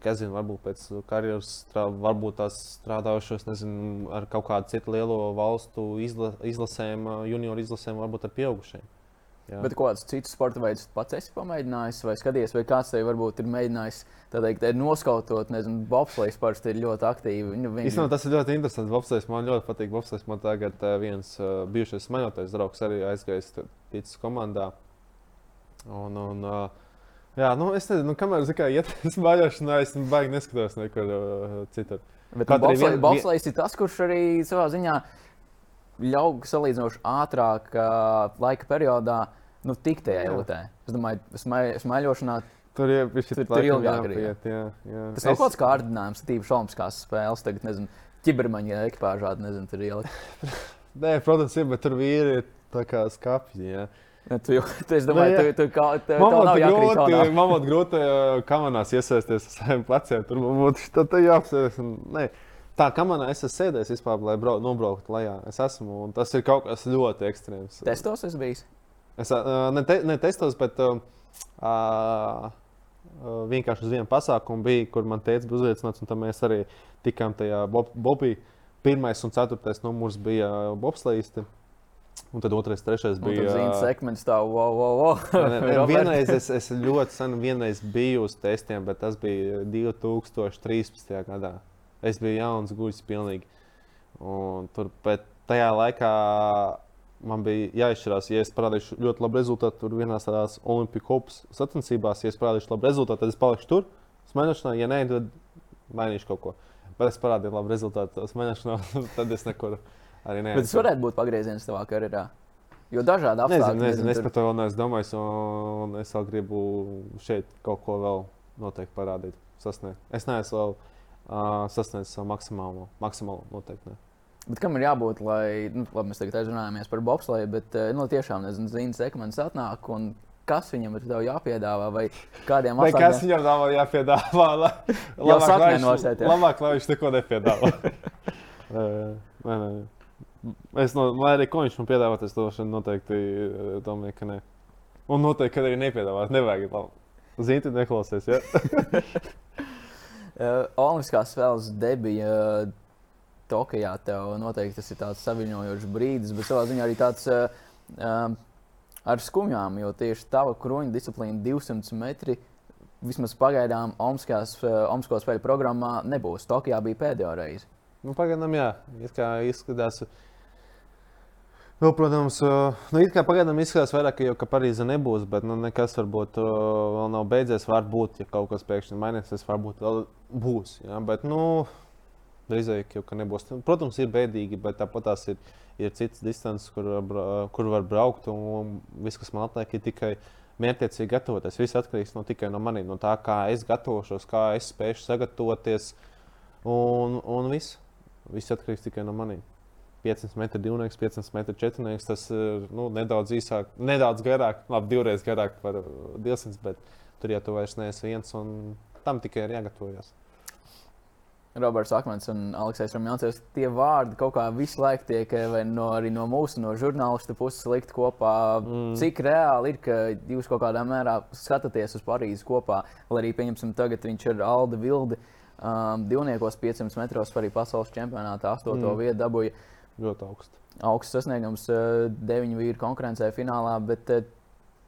Kas zina, varbūt pēc karjeras, varbūt tās strādājušos nezinu, ar kaut kādu citu lielo valstu izla, izlasēm, junioru izlasēm, varbūt ar pieaugušiem. Jā. Bet kādus citus sporta veidus pats esi pamēģinājis, vai skaties, vai kāds tev varbūt ir mēģinājis teikt, noskautot, nezinu, bobslēgs parasti ir ļoti aktīvi. Viņu, viņu... Īstenībā tas ir ļoti interesants. Bobslēgs man ļoti patīk. Bobslēgs man tagad viens uh, bijušais smaļotais draugs arī aizgājis ticis komandā. Un, un, uh, Jā, nu es nezinu, nu, kamēr kā, iet uz baļošanā, es baigi neskatos nekur uh, citur. Bet. Bobslēgs ir tas, kurš arī savā ziņā ļauj salīdzinoši ātrāk uh, laika periodā nu, tikt tajā elitē. Es domāju, smaiļošanā Tur jau ir tur, tur ilgāk. Jāpiet, jā, jā. Tas nav es... kaut kāds kārdinājums, tīpaši olimpiskās spēles. Tagad, nezinu, ķibermaņa ekipāžā, nezinu, tur ielikt. Nē, protams, ir, bet tur vīri ir tā kā skāpji. Jā. Ja, tu, tu, es domāju, ka tu, tu, kā, nav grūti, man būtu grūti kamerās iesaisties ar saviem pleciem. Tur man būtu tā jāapsēs. Nē, tā kamerā es esmu sēdējis vispār, lai brau, nobrauktu lejā. Es esmu, un tas ir kaut kas ļoti ekstrēms. Testos es biju? Es ne, te, ne testos, bet uh, uh, vienkārši uz vienu pasākumu bija, kur man teica, bija uzliecināts, un tam mēs arī tikām tajā Bobī. Pirmais un ceturtais numurs bija bobslīsti. Un tad otrais, trešais bija. Tā bija segments, tā, wow, wow, wow. ne, ne, vienreiz es, es ļoti sen biju uz testiem, bet tas bija 2013. gadā. Es biju jauns, guļs, pilnīgi. Un tur tajā laikā man bija jāizšķirās, ja es parādīšu ļoti labu rezultātu tur vienā tādās Olimpiskās sacensībās. Ja es parādīšu labu rezultātu, tad es palikšu tur, smēķēšanā. Ja nē, tad mainīšu kaut ko. Bet es parādīju labu rezultātu smēķēšanā, tad es nekur arī neesmu. Bet tas varētu būt pagrieziens tavā karjerā. Jo dažādi apstākļi. Nezinu, nezinu, nezinu, es par to vēl neesmu domājis, un es vēl gribu šeit kaut ko vēl noteikti parādīt, sasniegt. Es neesmu vēl uh, sasniedzis savu maksimālo, maksimālo noteikti. Ne. Bet kam ir jābūt, lai, nu, labi, mēs tagad aizrunājamies par bobsleju, bet, nu, tiešām, nezinu, zīmes sekmens atnāk un kas viņam ir jāpiedāvā, vai kādiem apstākļiem. Kas viņam dāvā jāpiedāvā, lai, labāk, lai viņš, labāk, lai viņš neko nepiedāvā. nē, nē. Es no, lai arī ko viņš man piedāvā, es to noteikti domāju, ka nē. Un noteikti, ka arī nepiedāvāt. Nevajag. Zini, neklausies. Ja? uh, Olimpiskās spēles debija. Uh, Tokijā tev noteikti tas ir tāds saviņojošs brīdis, bet savā ziņā arī tāds uh, uh, ar skumjām, jo tieši tava kruņa disciplīna 200 metri. Vismaz pagaidām Olimpisko spēļu programmā nebūs. Tokijā bija pēdējā reize. Nu, pagaidām, jā, kā izskatās. Nu, protams, nu, it kā pagaidām izskatās vairāk, ka jau ka Parīzē nebūs, bet nu, nekas varbūt vēl nav beidzies. Varbūt, ja kaut kas pēkšņi mainīsies, varbūt vēl būs. Ja? Bet, nu, Drīzāk jau nebūs. Protams, ir bēdīgi, bet tāpat tās ir, ir citas distances, kur, kur var braukt. Un viss, kas man atliek, ir tikai mērķiecīgi gatavoties. Viss atkarīgs no tikai no manis, no tā, kā es gatavošos, kā es spēšu sagatavoties. Un, un viss, viss atkarīgs tikai no manis. 500 metru divnieks, 500 metru četrnieks. Tas ir nu, nedaudz īsāk, nedaudz garāk, labi, divreiz garāk par 200, bet tur jau tu vairs neesi viens un tam tikai ir jāgatavojas. Roberts Akmens un Aleksis Rāmjons. Tie vārdi kaut kā visu laiku tiek no, arī no mūsu, no žurnālistu puses likt kopā. Mm. Cik reāli ir, ka jūs kaut kādā mērā skatāties uz Parīzi kopā, lai arī, pieņemsim, tagad viņš ir Alde Vildi. Um, divniekos 500 metros arī pasaules čempionātā 8. Mm. vietu dabūja. Ļoti augsts. Augsts sasniegums, uh, deviņu vīru konkurencē finālā, bet uh,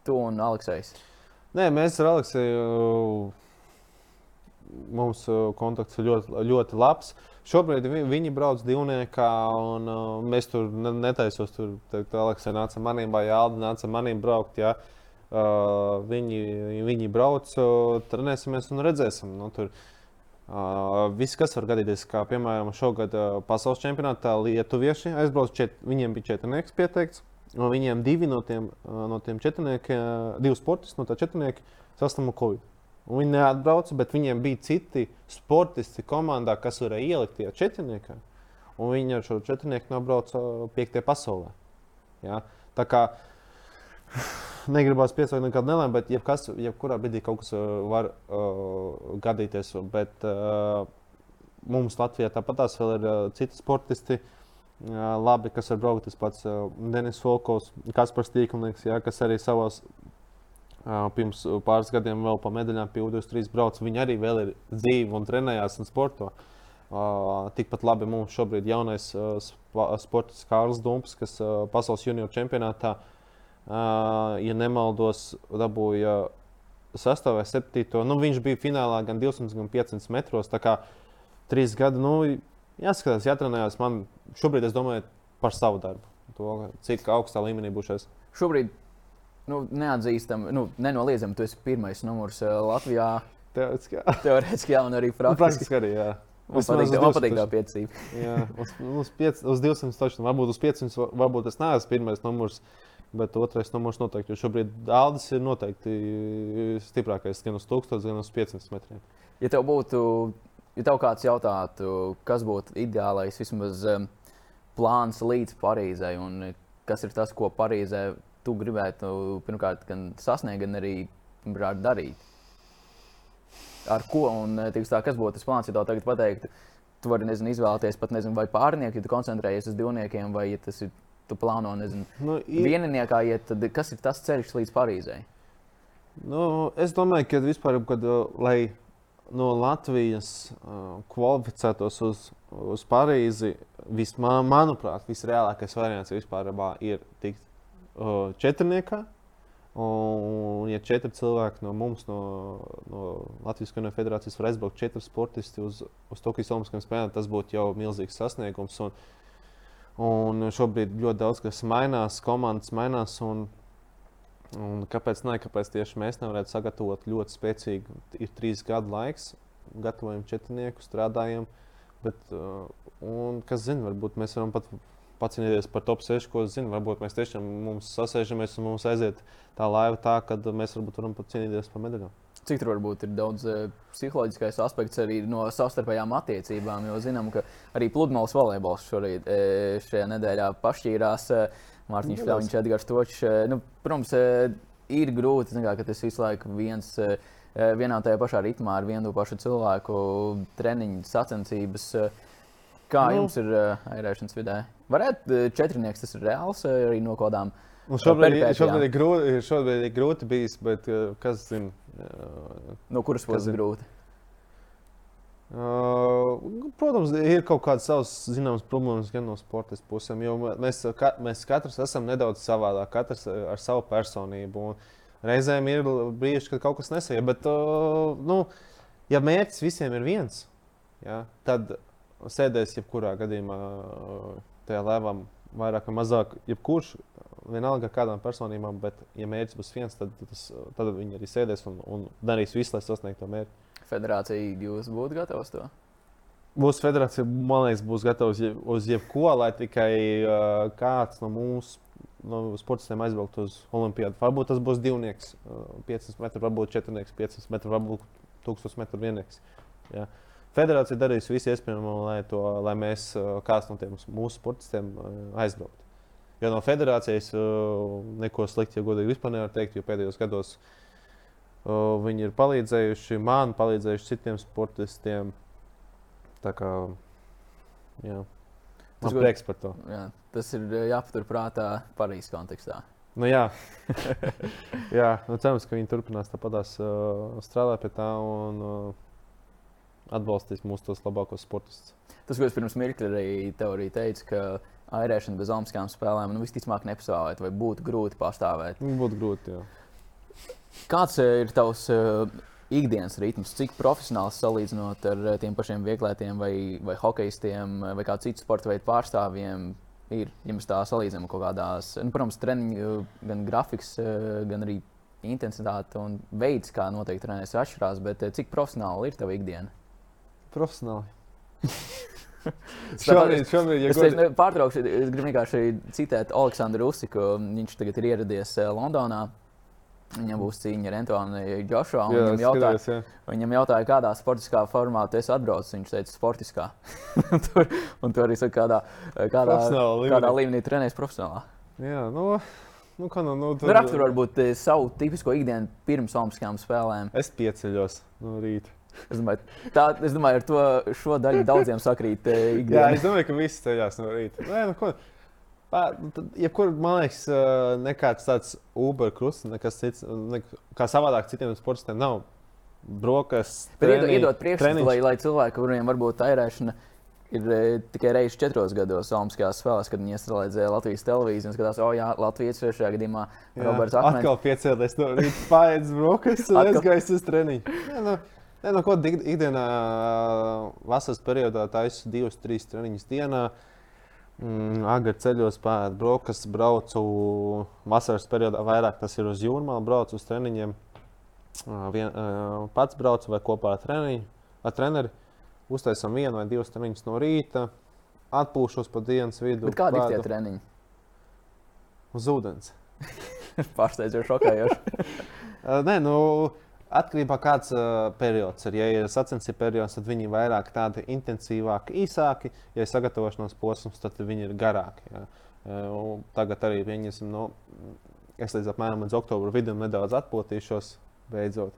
tu un Aleksis. Nē, mēs ar Aleksiju. Uh mums uh, kontakts ir ļoti, ļoti labs. Šobrīd vi, viņi brauc divniekā, un uh, mēs tur netaisos. Tur Aleksija nāca maniem, vai Alda nāca maniem braukt. Ja? Uh, viņi, viņi brauc, uh, trenēsimies un redzēsim. Nu, tur, uh, viss, kas var gadīties, kā piemēram šogad uh, pasaules čempionātā lietuvieši aizbrauc, čet, viņiem bija četrnieks pieteikts. No viņiem divi no tiem, uh, no tiem četrniekiem, uh, divi sportisti no tā četrnieka saslimu Covid. Un viņi neatbrauca, bet viņiem bija citi sportisti komandā, kas varēja ielikt tajā četrniekā. Un viņi ar šo četrnieku nobrauca piektajā pasaulē. Ja? Tā kā negribās piesaukt nekādu nelēmu, bet jebkas, jebkurā brīdī kaut kas var uh, gadīties. Bet uh, mums Latvijā tāpat tās vēl ir uh, citi sportisti. Uh, labi, kas var braukt, tas pats uh, Denis Volkovs, Kaspars Tīklnieks, ja, kas arī savos pirms pāris gadiem vēl pa medaļām pie U23 brauc. Viņi arī vēl ir dzīvi un trenējās un sporto. Uh, tikpat labi mums šobrīd ir jaunais uh, sports Kārls Dumps, kas uh, pasaules junior čempionātā, uh, ja nemaldos, dabūja sastāvā septīto. Nu, viņš bija finālā gan 200, gan 500 metros. Tā kā trīs gadi, nu, jāskatās, jātrenējās. Man šobrīd es domāju par savu darbu. To, cik augstā līmenī būšais. Šobrīd nu, neatzīstam, nu, nenoliedzam, tu esi pirmais numurs Latvijā. Teorētiski, jā. Teorētiski, jā, un arī praktiski. praktiski arī, jā. Man patīk, man patīk tā piecība. jā, uz, uz, piec, uz 200 taču, varbūt uz 500, varbūt es neesmu pirmais numurs. Bet otrais numurs noteikti, jo šobrīd Dārdis ir noteikti stiprākais gan uz 1000, gan uz 500 metriem. Ja tev būtu, ja tev kāds jautātu, kas būtu ideālais vismaz plāns līdz Parīzai, un kas ir tas, ko Parīzē tu gribētu pirmkārt gan sasniegt, gan arī pirmkārt darīt? ar ko un eh, tā, kas būtu tas plāns, ja tev tagad pateiktu. Tu vari nezinu, izvēlēties pat nezinu, vai pārnieku, ja tu koncentrējies uz divniekiem, vai ja tas ir tu plāno nezinu, nu, ir... vieniniekā iet, tad kas ir tas ceļš līdz Parīzei? Nu, es domāju, ka vispār, kad, uh, lai no Latvijas uh, kvalificētos uz, uz Parīzi, vismā, manuprāt, visreālākais variants vispār ir tikt uh, četrniekā. Un, ja četri cilvēki no mums, no, no Latvijas Kino federācijas, var aizbraukt četri sportisti uz, uz Tokijas Olimpiskajām spēlēm, tas būtu jau milzīgs sasniegums. Un, un šobrīd ļoti daudz kas mainās, komandas mainās. Un, un kāpēc, ne, kāpēc tieši mēs nevarētu sagatavot ļoti spēcīgu, ir trīs gadu laiks, gatavojam četrnieku, strādājam. Bet, uh, un, kas zina, varbūt mēs varam pat pacīnīties par top 6, ko zinu. Varbūt mēs tiešām sasēžamies un mums aiziet tā laiva tā, ka mēs varbūt varam pat cīnīties par medaļām. Cik tur varbūt ir daudz uh, psiholoģiskais aspekts arī no savstarpējām attiecībām, jo zinām, ka arī pludmales volejbols šorīt, uh, šajā nedēļā pašķīrās. Uh, Mārtiņš Kļāviņš, Edgars Točs. Nu, protams, ir grūti, kā, ka tas visu laiku viens, vienā tajā pašā ritmā ar vienu pašu cilvēku treniņu sacensības. Kā nu. jums ir airēšanas vidē? Varētu četrnieks tas ir reāls arī no kādām Un šobrīd, šobrīd, ir grūti, šobrīd ir grūti bijis, bet kas zina? Uh, no kuras puses grūti? Uh, protams, ir kaut kādas savas zināmas problēmas gan no sporta puses, jo mēs, ka, mēs katrs esam nedaudz savādāk, katrs ar savu personību. Reizēm ir brīži, kad kaut kas nesaiet, bet, uh, nu, ja mērķis visiem ir viens, ja, tad sēdēs jebkurā gadījumā tajā lēvā vairāk vai mazāk, jebkurš vienalga kādām personībām, bet, ja mērķis būs viens, tad, tas, tad viņi arī sēdēs un, un darīs visu, lai sasniegtu to mērķi. Federācija jūs būtu gatavs to? Mūsu federācija, man liekas, būs gatava uz, uz jebko, lai tikai uh, kāds no mūsu no sportistiem aizbraukt uz Olimpādu. Varbūt tas būs divnieks, uh, 500 metru, varbūt četrnieks, 500 metru, varbūt 1000 metru viennieks. Ja. Federācija darīs visu iespējamo, lai, to, lai mēs, uh, kāds no tiem mūsu sportistiem, uh, aizbrauktu. Jo no federācijas neko sliktu, ja godīgi vispār nevar teikt, jo pēdējos gados viņi ir palīdzējuši man, palīdzējuši citiem sportistiem. Tā kā jā, tas ir prieks par to. Jā, tas ir uh, jāpaturprātā Parīzes kontekstā. Nu, jā, jā nu, cerams, ka viņi turpinās tāpatās uh, strādāt pie tā un uh, atbalstīs mūsu tos labākos sportistus. Tas, ko es pirms mirkļa arī teoriju teicu, ka airēšana bez olimpiskām spēlēm nu, visticamāk nepastāvētu, vai būtu grūti pastāvēt. Nu, būtu grūti. Jā. Kāds eh, ir tavs uh, ikdienas ritms? Cik profesionāls salīdzinot ar uh, tiem pašiem vieglētiem vai, vai hokeistiem vai kādu citu sporta veidu pārstāvjiem? Ir, ja mēs tā salīdzinām kaut kādās, nu, protams, treniņu, gan grafiks, gan arī intensitāte un veids, kā noteikti trenēs, atšķirās. Bet cik profesionāli ir tava ikdiena? Profesionāli. šobrīd, šobrīd, ja es godi... pārtraukšu, es gribu vienkārši citēt Aleksandru Usiku. Viņš tagad ir ieradies eh, Londonā. Viņam būs cīņa ar Antoni Džošu. Viņam, jautāja, skatījos, viņam jautāja, kādā sportiskā formā tu esi atbraucis. Viņš teica, sportiskā. tur, un tur arī saka, kādā, kādā, līmenī. kādā līmenī trenējas profesionālā. Jā, nu, nu, kā, nu, nu, tur... Rakstur varbūt eh, savu tipisko ikdienu pirms Olimpiskajām spēlēm. Es pieceļos no rīta. Es domāju, tā, es domāju, ar to šo daļu daudziem sakrīt. Eh, ikdiena. Jā, es domāju, ka viss ceļās no rīta. Nē, nu, ko? Jebkur, man liekas, nekāds tāds Uber krusts, nekas cits, ne, kā savādāk citiem sportistiem nav. Brokas, treniņ, iedot priekšstatu, lai, lai cilvēki, kuriem varbūt tairēšana ir tikai reizes četros gados Olimpiskajās spēlēs, kad viņi iestrādāja Latvijas televīziju un skatās, o, jā, Latvijas šajā gadījumā Roberts Akmens. Atkal piecēlies no rīta, paiet brokas un aizgājis uz treniņu. Jā, nu, Nē, no ko ikdienā, vasaras periodā taisa divas, trīs treniņas dienā. Mm, Agri ceļos, pēdu brokastis, braucu vasaras periodā vairāk. Tas ir uz jūrmā, braucu uz treniņiem. Vien, pats braucu vai kopā ar, treniņu, ar treneri. Uztaisām vienu vai divas treniņus no rīta, atpūšos pa dienas vidu. Bet kādi ir tie treniņi? Uz ūdens. Pārsteidzoši, šokējoši. Nē, nu. Atkarībā no kāds uh, periods ir. Ja ir sacensību periods, tad viņi ir vairāk tādi intensīvāki, īsāki. Ja ir sagatavošanās posms, tad viņi ir garāki. Ja. Uh, tagad arī pieņemsim, no, es līdz apmēram līdz oktobra vidum nedaudz atpūtīšos, beidzot.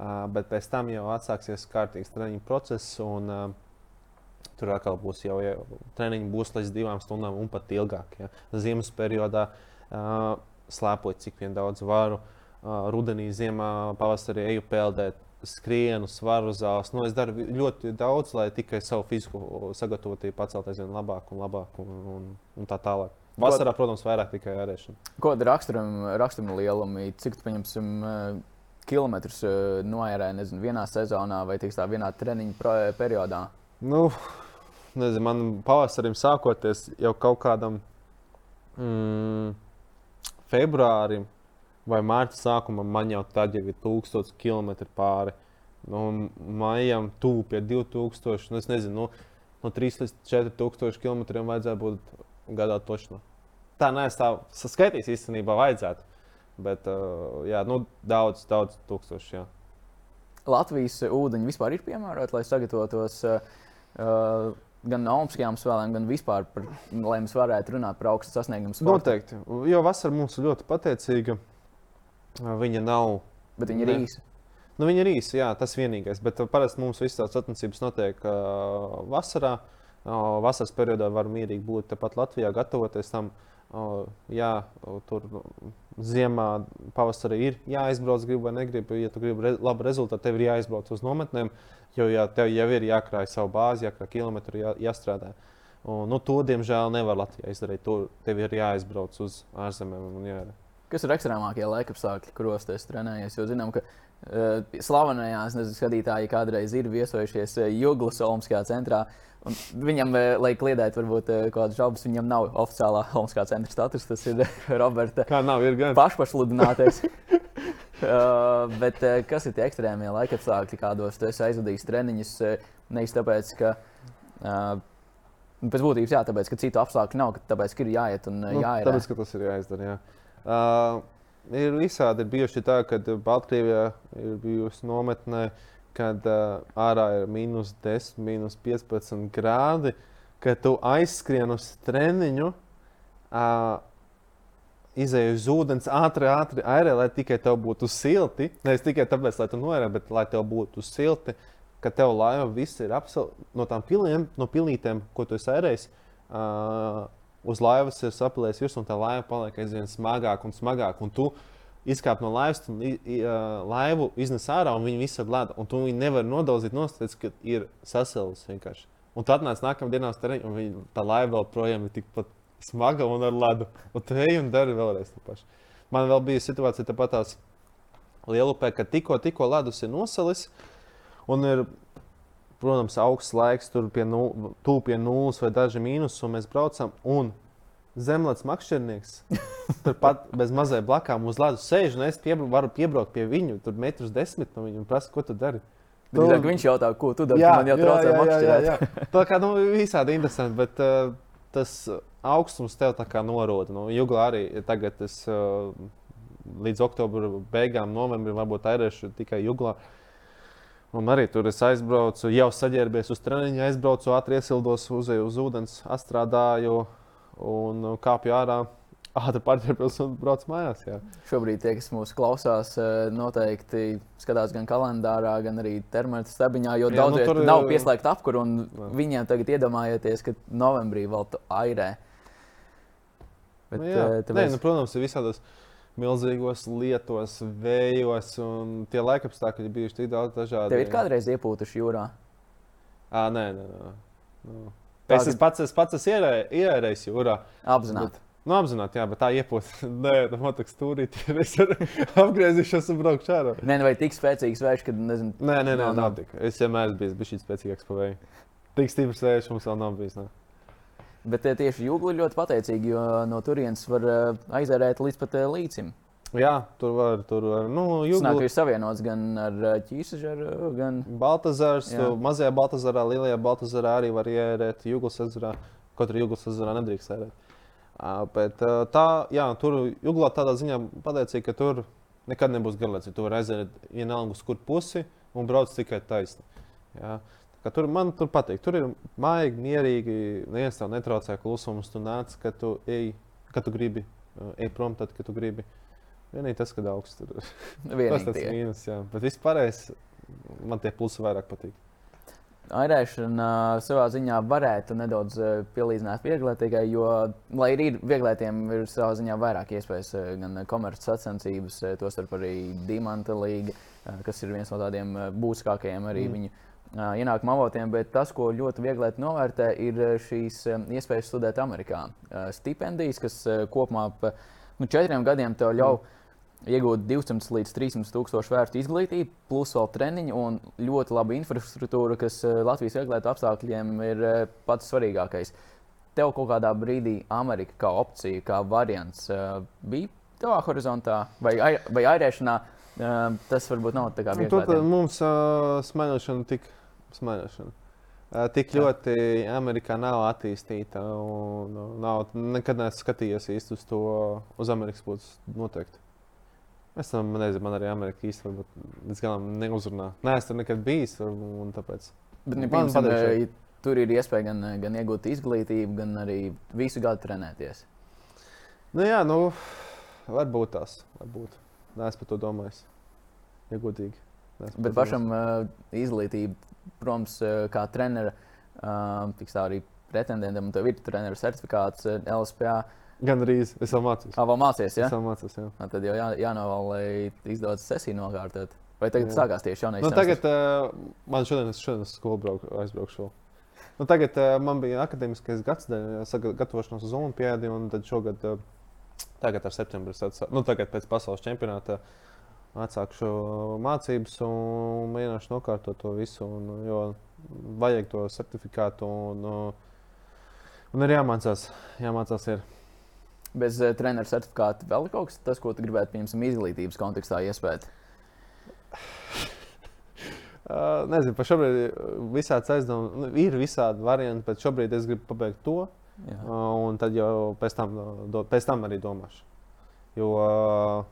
Uh, bet pēc tam jau atsāksies kārtīgs treniņu process. Un, uh, tur atkal būs jau, jau treniņi būs līdz divām stundām un pat ilgāk. Ja. Ziemas periodā uh, slēpot cik vien daudz varu. Uh, rudenī, ziemā, pavasarī eju peldēt, skrienu, svaru zāles. Nu, es daru ļoti daudz, lai tikai savu fizisko sagatavotību paceltu aizvien labāk un labāk un, un, un tā tālāk. Vasarā, protams, vairāk tikai ārēšana. Kāda raksturama, raksturama lieluma? Cik pieņemsim kilometrus noērē, nezinu, vienā sezonā vai tā vienā treniņa periodā? Nu, nezinu, man pavasarim sākoties jau kaut kādam mm, februārim, vai mārta sākumā man jau tad jau ir 1000 km pāri. Nu, maijam tuvu pie 2000, nu, es nezinu, nu, no 3 līdz 4000 km vajadzētu būt gadā točno. Tā neaizstāv, saskaitīs īstenībā vajadzētu, bet uh, jā, nu, daudz, daudz tūkstoši. Jā. Latvijas ūdeņi vispār ir piemēroti, lai sagatavotos uh, gan Olimpiskajām spēlēm, gan vispār, par, lai mēs varētu runāt par augstu sasniegumu. Noteikti, jo vasara mums ļoti pateicīga. Viņa nav. Bet viņa ir ne... īsa. Nu, viņa ir īsa, jā, tas vienīgais. Bet parasti mums visas tās sacensības notiek uh, vasarā. Uh, vasaras periodā var mierīgi būt tepat Latvijā, gatavoties tam. Uh, jā, tur ziemā, pavasarī ir jāizbrauc, gribi vai negribi. Ja tu gribi re labu rezultātu, tev ir jāizbrauc uz nometnēm, jo jā, tev jau ir jākrāj savu bāzi, jākrāj kilometru, jā, jāstrādā. Un, nu, to, diemžēl, nevar Latvijā izdarīt. Tur tev ir jāizbrauc uz ārzemēm un jādara. Kas ir ekstrēmākie laikapstākļi, kuros es trenējies? Jo zinām, ka uh, slavenajās nezinu, skatītāji kādreiz ir viesojušies uh, Juglas Olimpiskajā centrā. Viņam, uh, lai kliedētu, varbūt uh, kādas šaubas, viņam nav oficiālā Olimpiskā centra status. Tas ir Roberta. Kā nav, ir gan. Pašpasludinātais. uh, bet uh, kas ir tie ekstrēmie laikapstākļi, kādos tu esi aizvadījis treniņus? Uh, nevis tāpēc, ka. Uh, Pēc būtības, jā, tāpēc, ka citu apstākļu nav, tāpēc, ka ir jāiet un nu, jāiet. Tāpēc, ka tas ir jāizdara. Jā. Uh, ir visādi ir bijuši tā, ka Baltkrievijā ir bijusi nometnē, kad uh, ārā ir minus 10, minus 15 grādi, kad tu aizskrien uz treniņu, uh, izēju uz ūdens, ātri, ātri airē, lai tikai tev būtu silti. Nevis tikai tāpēc, lai tu noērē, bet lai tev būtu silti, ka tev laiva viss ir absolūti no tām piliem, no pilītēm, ko tu esi ērējis. Uh, uz laivas ir sapilējis virsū, un tā laiva paliek aizvien smagāka un smagāka. Un tu izkāp no laivas, un uh, laivu iznes ārā, un viņi visi ir ledā. Un tu viņu nevari nodalīt, nostāties, ka ir sasilus vienkārši. Un tad nāc nākamā dienā uz termiņu, un viņi, tā laiva vēl projām ir tikpat smaga un ar ledu. Un tu ej un dari vēlreiz to pašu. Man vēl bija situācija tāpat tās lielupē, ka tikko, tikko ledus ir nosalis. Un ir protams, augsts laiks, tur pie, nu, pie nulles vai daži mīnus, un mēs braucam. Un zemlēts makšķernieks turpat bez mazai blakām uz ledus sēž, un es piebr varu piebraukt pie viņa, tur metrus desmit no viņa un prasu, ko tu dari. Tu... Zinu, viņš jautā, ko tu dari. Jā, man jau traucē makšķerēt. Tā kā nu, visādi interesanti, bet uh, tas augstums tev tā kā noroda. Nu, Juglā arī tagad es uh, līdz oktobra beigām, novembrim varbūt airēšu tikai Juglā. Uh, Un arī tur es aizbraucu, jau saģērbies uz treniņu, aizbraucu, ātri iesildos, uzēju uz ūdens, atstrādāju un kāpju ārā. Ātri pārķerpos un brauc mājās. Jā. Šobrīd tie, kas mūsu klausās, eh, noteikti skatās gan kalendārā, gan arī termometra stabiņā, jo daudziem nu, tur... nav pieslēgta apkūra. Viņiem tagad iedomājieties, ka novembrī vēl tu airē. Bet, nu, jā. uh, Nē, tāpēc, nu, protams, ir visādos milzīgos lietos, vējos, un tie laikapstākļi ir bijuši tik daudz dažādi. tev ir kādreiz iepūtuši jūrā. À, nē, nē, nē. Nu. Es, es pats, es pats esmu ierē- ierējis jūrā. Apzināti. Bet- Nu, apzināti, jā, bet tā iepūta. Nē, tā motoks turīt. Es apgriezīšos un braukšu ārā. Nē, vai tik spēcīgs vējš, kad nezinu. Nē, nē, nē, nav tik. Es vienmēr esmu bijis bijis spēcīgāks par vēju. Tik stiprs vējš mums vēl nav bijis. Ne. Bet eh, tieši jūgli ir ļoti pateicīgi, jo no turienes var eh, aizērēt līdz pat eh, līcim. Jā, tur var, tur var. Nu, Tas jūgli, ir savienots gan ar ķīsažaru, gan Baltazars, mazajā Baltazarā, lielajā Baltazarā arī var ierēt Jūglas ezerā. Kaut arī Jūglas ezerā nedrīkst ierēt. Ā, Bet tā, jā, tur Jūglā tādā ziņā pateicīgi, ka tur nekad nebūs garlaicīgi. Tu vari aizēt vienalga uz kur pusi un brauc tikai taisni. Jā. Kā Tur man tur patīk. Tur ir maigi, mierīgi. Neviens tev netraucē klusums. Tu nāc, kad tu ej, kad tu gribi. ā, Ej prom, tad, kad tu gribi. Vienīgi tas, kad augsts tur ir. Tas tas mīnus, jā. Bet vispārējais man tie plusi vairāk patīk. Airēšana savā ziņā varētu nedaudz eh, pielīdzināt vieglietīgai, jo, lai arī ir vieglietiem, ir savā ziņā vairāk iespējas, gan komerces sacensības, tostarp arī Dimanta eh, kas ir viens no tādiem būtiskākajiem arī Mm. viņu ienākuma avotiem. Bet tas, ko ļoti viegli novērtē, ir šīs iespējas studēt Amerikā. Stipendijas, kas kopumā pa nu, četriem gadiem tev ļauj iegūt 200 līdz 300 tūkstošu vērtu izglītību, plus vēl treniņu un ļoti labu infrastruktūru, kas Latvijas vieglietu apstākļiem ir pats svarīgākais. Tev kaut kādā brīdī Amerika kā opcija, kā variants bija tavā horizontā vai, ai- vai airēšanā. Tas varbūt nav tā kā Nu, Tur vienkārši. mums uh, smaiņošana tik, smaiņošana. Uh, tik Jā. ļoti Amerikā nav attīstīta. Un, nav, nekad neesmu skatījies īsti uz to, uz Amerikas puses noteikti. Es tam nezinu, man arī Amerika varbūt līdz galam neuzrunā. Nē, es tur nekad bijis. Tāpēc. Bet, nu, man patīk Tur ir iespēja gan, gan iegūt izglītību, gan arī visu gadu trenēties. Nu, jā, nu, varbūt tās. Varbūt. Nē, es par to domāju. Ja godīgi. Neesmu Bet pašam uh, izglītība, protams, uh, kā treneris, uh, tiks tā arī pretendentam, un tev ir treneru certifikāts uh, LSPA. Gan arī es vēl mācos. Ah, vēl mācies, ja? Es vēl mācos, jā. Nu, Tad jau jā, jānovēl, lai izdodas sesiju nokārtot. Vai tagad Jā. sākās tieši jaunais? Nu, tagad uh, man šodien, es šodien skolu brauk, aizbraukšu. Nu, tagad uh, man bija akadēmiskais gads, gatavošanās uz Olimpijādi, un tad šogad, uh, tagad ar septembrī, nu, tagad pēc pasaules čempionāta atsākšu mācības un mēģināšu nokārtot to visu. Un, jo vajag to certifikātu, un, un ir jāmācās. jāmācās ir. Bez uh, treneru certifikāta vēl ir kaut kas tāds, ko tu gribētu, piemēram, izglītības kontekstā iespēt. Uh, nezinu, par šobrīd visādi aizdomas, nu, ir visādi varianti, bet šobrīd es gribu pabeigt to. Jā. Uh, Un tad jau pēc tam, do, pēc tam arī domāšu. Jo uh,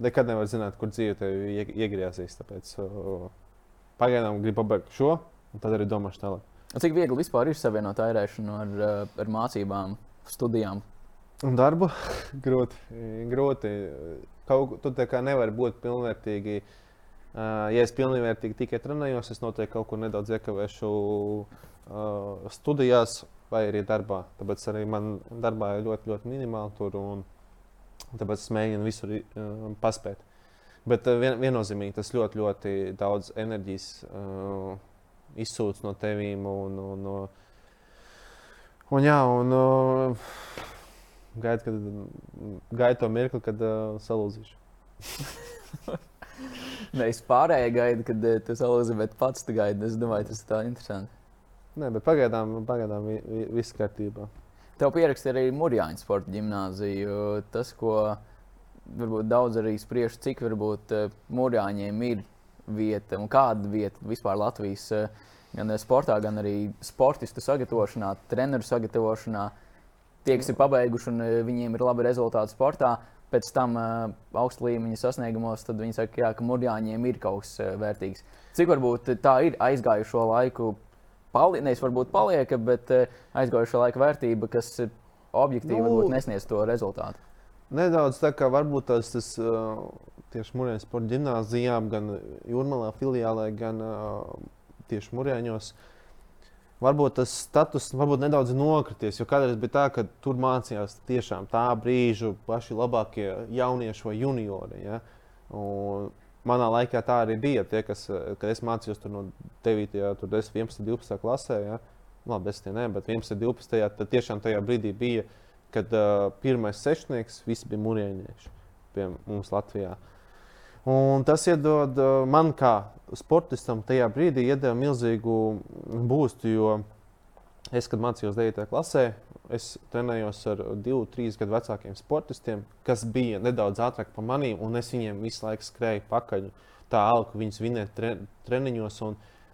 nekad nevar zināt, kur dzīve tev ie- iegriezīs. Tāpēc uh, pagaidām gribu pabeigt šo, un tad arī domāšu tālāk. Cik viegli vispār ir savienot airēšanu ar, uh, ar mācībām, studijām? Un darbu grūti. grūti. Kaut, tu tā kā nevari būt pilnvērtīgi. Uh, ja es pilnvērtīgi tikai trenējos, es noteikti kaut kur nedaudz iekavēšu uh, studijās vai arī darbā. Tāpēc arī man darbā ir ļoti, ļoti minimāli tur. Un, tāpēc es mēģinu visur uh, paspēt. Bet uh, vien, viennozīmīgi tas ļoti, ļoti daudz enerģijas uh, izsūc no tevīm. Un, un, un, un, jā, un, uh, Gaidu, kad gaidu to mirkli, kad uh, salūzīšu. Nē, es pārējai gaidu, kad uh, tu salūzi, bet pats tu gaidi. Es domāju, tas ir tā interesanti. Nē, bet pagaidām, pagaidām vi, vi, viss kārtībā. Tev pierakstīja arī Mūrjāņu sporta ģimnāzija. Tas, ko varbūt daudz arī spriež, cik varbūt eh, Mūrjāņiem ir vieta un kāda vieta vispār Latvijas eh, gan sportā, gan arī sportistu sagatavošanā, treneru sagatavošanā. Tie, kas ir pabeiguši un eh, viņiem ir labi rezultāti sportā, pēc tam uh, augsta līmeņa sasniegumos, tad viņi saka, jā, ka Mūrjāņiem ir kaut kas uh, vērtīgs. Cik varbūt tā ir aizgājušo laiku pali, nevis varbūt paliek, bet uh, aizgājušo laiku vērtība, kas uh, objektīvi Nu, nesniedz to rezultātu. Nedaudz tā kā varbūt tas, tas uh, tieši Mūrjāņu sporta gimnāzijām, gan Jūrmalā filiālē, gan tieši Mūrjāņos. varbūt tas status varbūt nedaudz nokrities. Jo kādreiz bija tā, ka tur mācījās tiešām tā brīža paši labākie jaunieši vai juniori. Ja? Un manā laikā tā arī bija. Tie, kas, kad es mācījos no 9, 10, 11, 12 klasē, ja? labi, es tie ne, bet 11, 12. tad tiešām tajā brīdī bija, kad uh, pirmais sešnieks visi bija mūrienieši pie mums Latvijā. Un tas iedod uh, man, kā sportistam, tajā brīdī iedeva milzīgu būstu. Jo es, kad mācījos 9. klasē, es trenējos ar diviem, trīs gadu vecākiem sportistiem, kas bija nedaudz ātrāki par maniem, un es viņiem visu laiku skrēju pakaļ. Tā alka viņus vinēt tre, treniņos.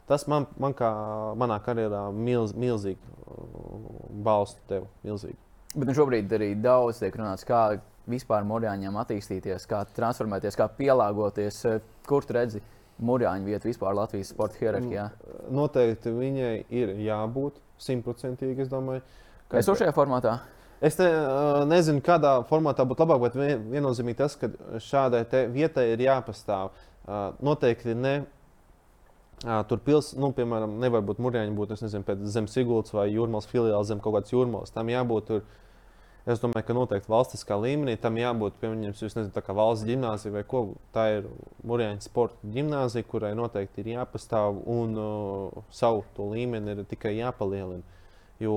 Tas man, man kā manā karjerā milz, milzīgi uh, balstu tev. Milzīgi. Bet nu šobrīd arī daudz tiek runāts, kā vispār mūrjāņiem attīstīties, kā transformēties, kā pielāgoties. Kur tu redzi mūrjāņu vietu vispār Latvijas sporta hierarhijā? Mm, noteikti viņai ir jābūt simtprocentīgi, es domāju. Kad... Es šajā formātā. Es ne, eh, nezinu, kādā formātā būtu labāk, bet viennozīmīgi tas, ka šādai vietai ir jāpastāv. Eh, noteikti ne Tur pils, nu, piemēram, nevar būt mūrjāņi, būt nezinu, zem Sigultas vai jūrmālas filiāls, zem kaut kādas jūrmālas. Tam jābūt tur Es domāju, ka noteikti valstiskā līmenī tam jābūt, piemēram, jūs nezināt, kā valsts gimnāzija vai ko. Tā ir Mūrjāņa sporta gimnāzija, kurai noteikti ir jāpastāv un uh, savu to līmeni ir tikai jāpalielina. Jo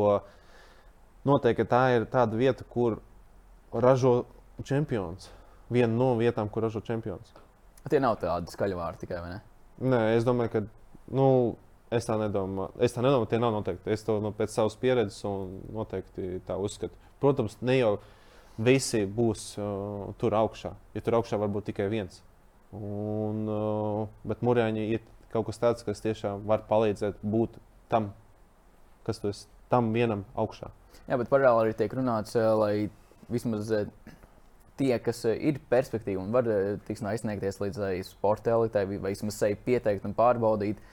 noteikti tā ir tāda vieta, kur ražo čempions. Viena no vietām, kur ražo čempions. Tie nav tādi skaļvārdi tikai, vai ne? Nē, es domāju, ka. Nu, Es tā nedomāju. Es tā nedomāju, tie nav noteikti. Es to no, pēc savas pieredzes un noteikti tā uzskatu. Protams, ne jau visi būs uh, tur augšā. Ja tur augšā var būt tikai viens. Un, uh, bet mūrjāņi ir kaut kas tāds, kas tiešām var palīdzēt būt tam, kas tu esi tam vienam augšā. Jā, bet paralēli arī tiek runāts, uh, lai vismaz uh, tie, kas uh, ir perspektīvi un var tiks, aizsniegties līdz sporta elitei, vai vismaz sevi pieteikt un pārbaudīt,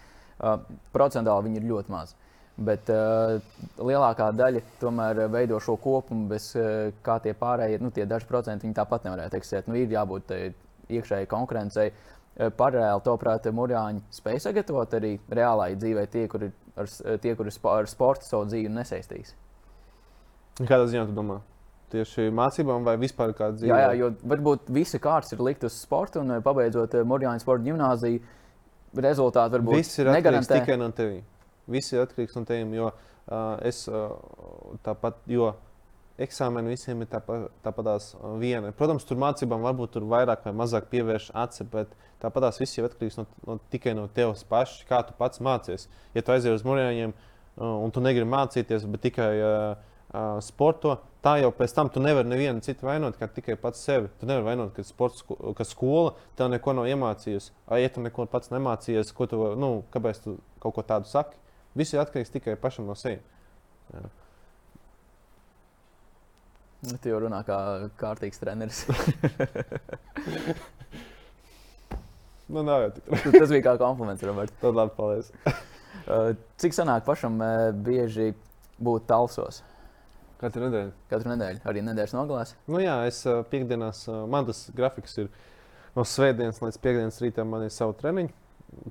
procentuāli viņi ir ļoti mazi. Bet uh, lielākā daļa tomēr veido šo kopumu, bez uh, kā tie pārējie, nu, tie daži procenti viņi tāpat nevarētu eksistēt. Nu, ir jābūt iekšēji konkurencei. Paralēli, toprāt, Mūrjāņi spēj sagatavot arī reālai dzīvē tie, kuri ar, tie, kuri ar sportu savu dzīvi nesaistīs. Kādā ziņā tu domā? Tieši mācībām vai vispār kādā dzīvē? Jā, jā, jo varbūt visa kārta ir likt uz sportu un pabeidzot Mūrjāņu sporta gimnāziju, rezultāti varbūt Viss ir atkarīgs tikai no tevis. Viss ir atkarīgs no tiem, jo uh, es uh, tāpat, jo eksāmeni visiem ir tāpat, tāpatās viena. Protams, tur mācībām varbūt tur vairāk vai mazāk pievērš aci, bet tāpatās viss ir atkarīgs no, no, tikai no tevis paša, kā tu pats mācies. Ja tu aizies uz mūrjāņiem uh, un tu negribi mācīties, bet tikai uh, uh, sporto, tā jau pēc tam tu nevari nevienu citu vainot, kā tikai pats sevi. Tu nevari vainot, ka, sports, ka skola tev neko nav iemācījusi. Ja tu neko pats nemācījies, ko tu, nu, kāpēc tu kaut ko tādu saki? Viss ir atkarīgs tikai pašam no sevis. Tu jau runā kā kārtīgs treneris. nu, nav jau tik. Tas bija kā kompliments, Roberts. Tad labi, paldies. Uh, cik sanāk pašam uh, bieži būt talsos? Katru nedēļu. Katru nedēļu, arī nedēļas nogalēs. Nu, jā, es uh, piekdienās, man tas grafiks ir no svētdienas līdz piekdienas rītam, man ir savu treniņu.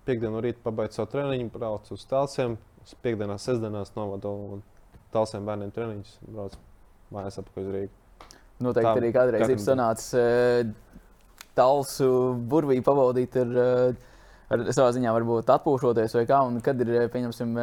Piekdienu rītā pabeidzu savu treniņu, braucu uz tālsiem, piekdienās, sestdienās novadu tālsiem bērniem treniņus, braucu mājās atpakaļ uz Rīgu. Noteikti Tā, arī kādreiz ir sanācis uh, tālsu burvī pavadīt ar, uh, ar savā ziņā varbūt atpūšoties vai kā, un kad ir, pieņemsim,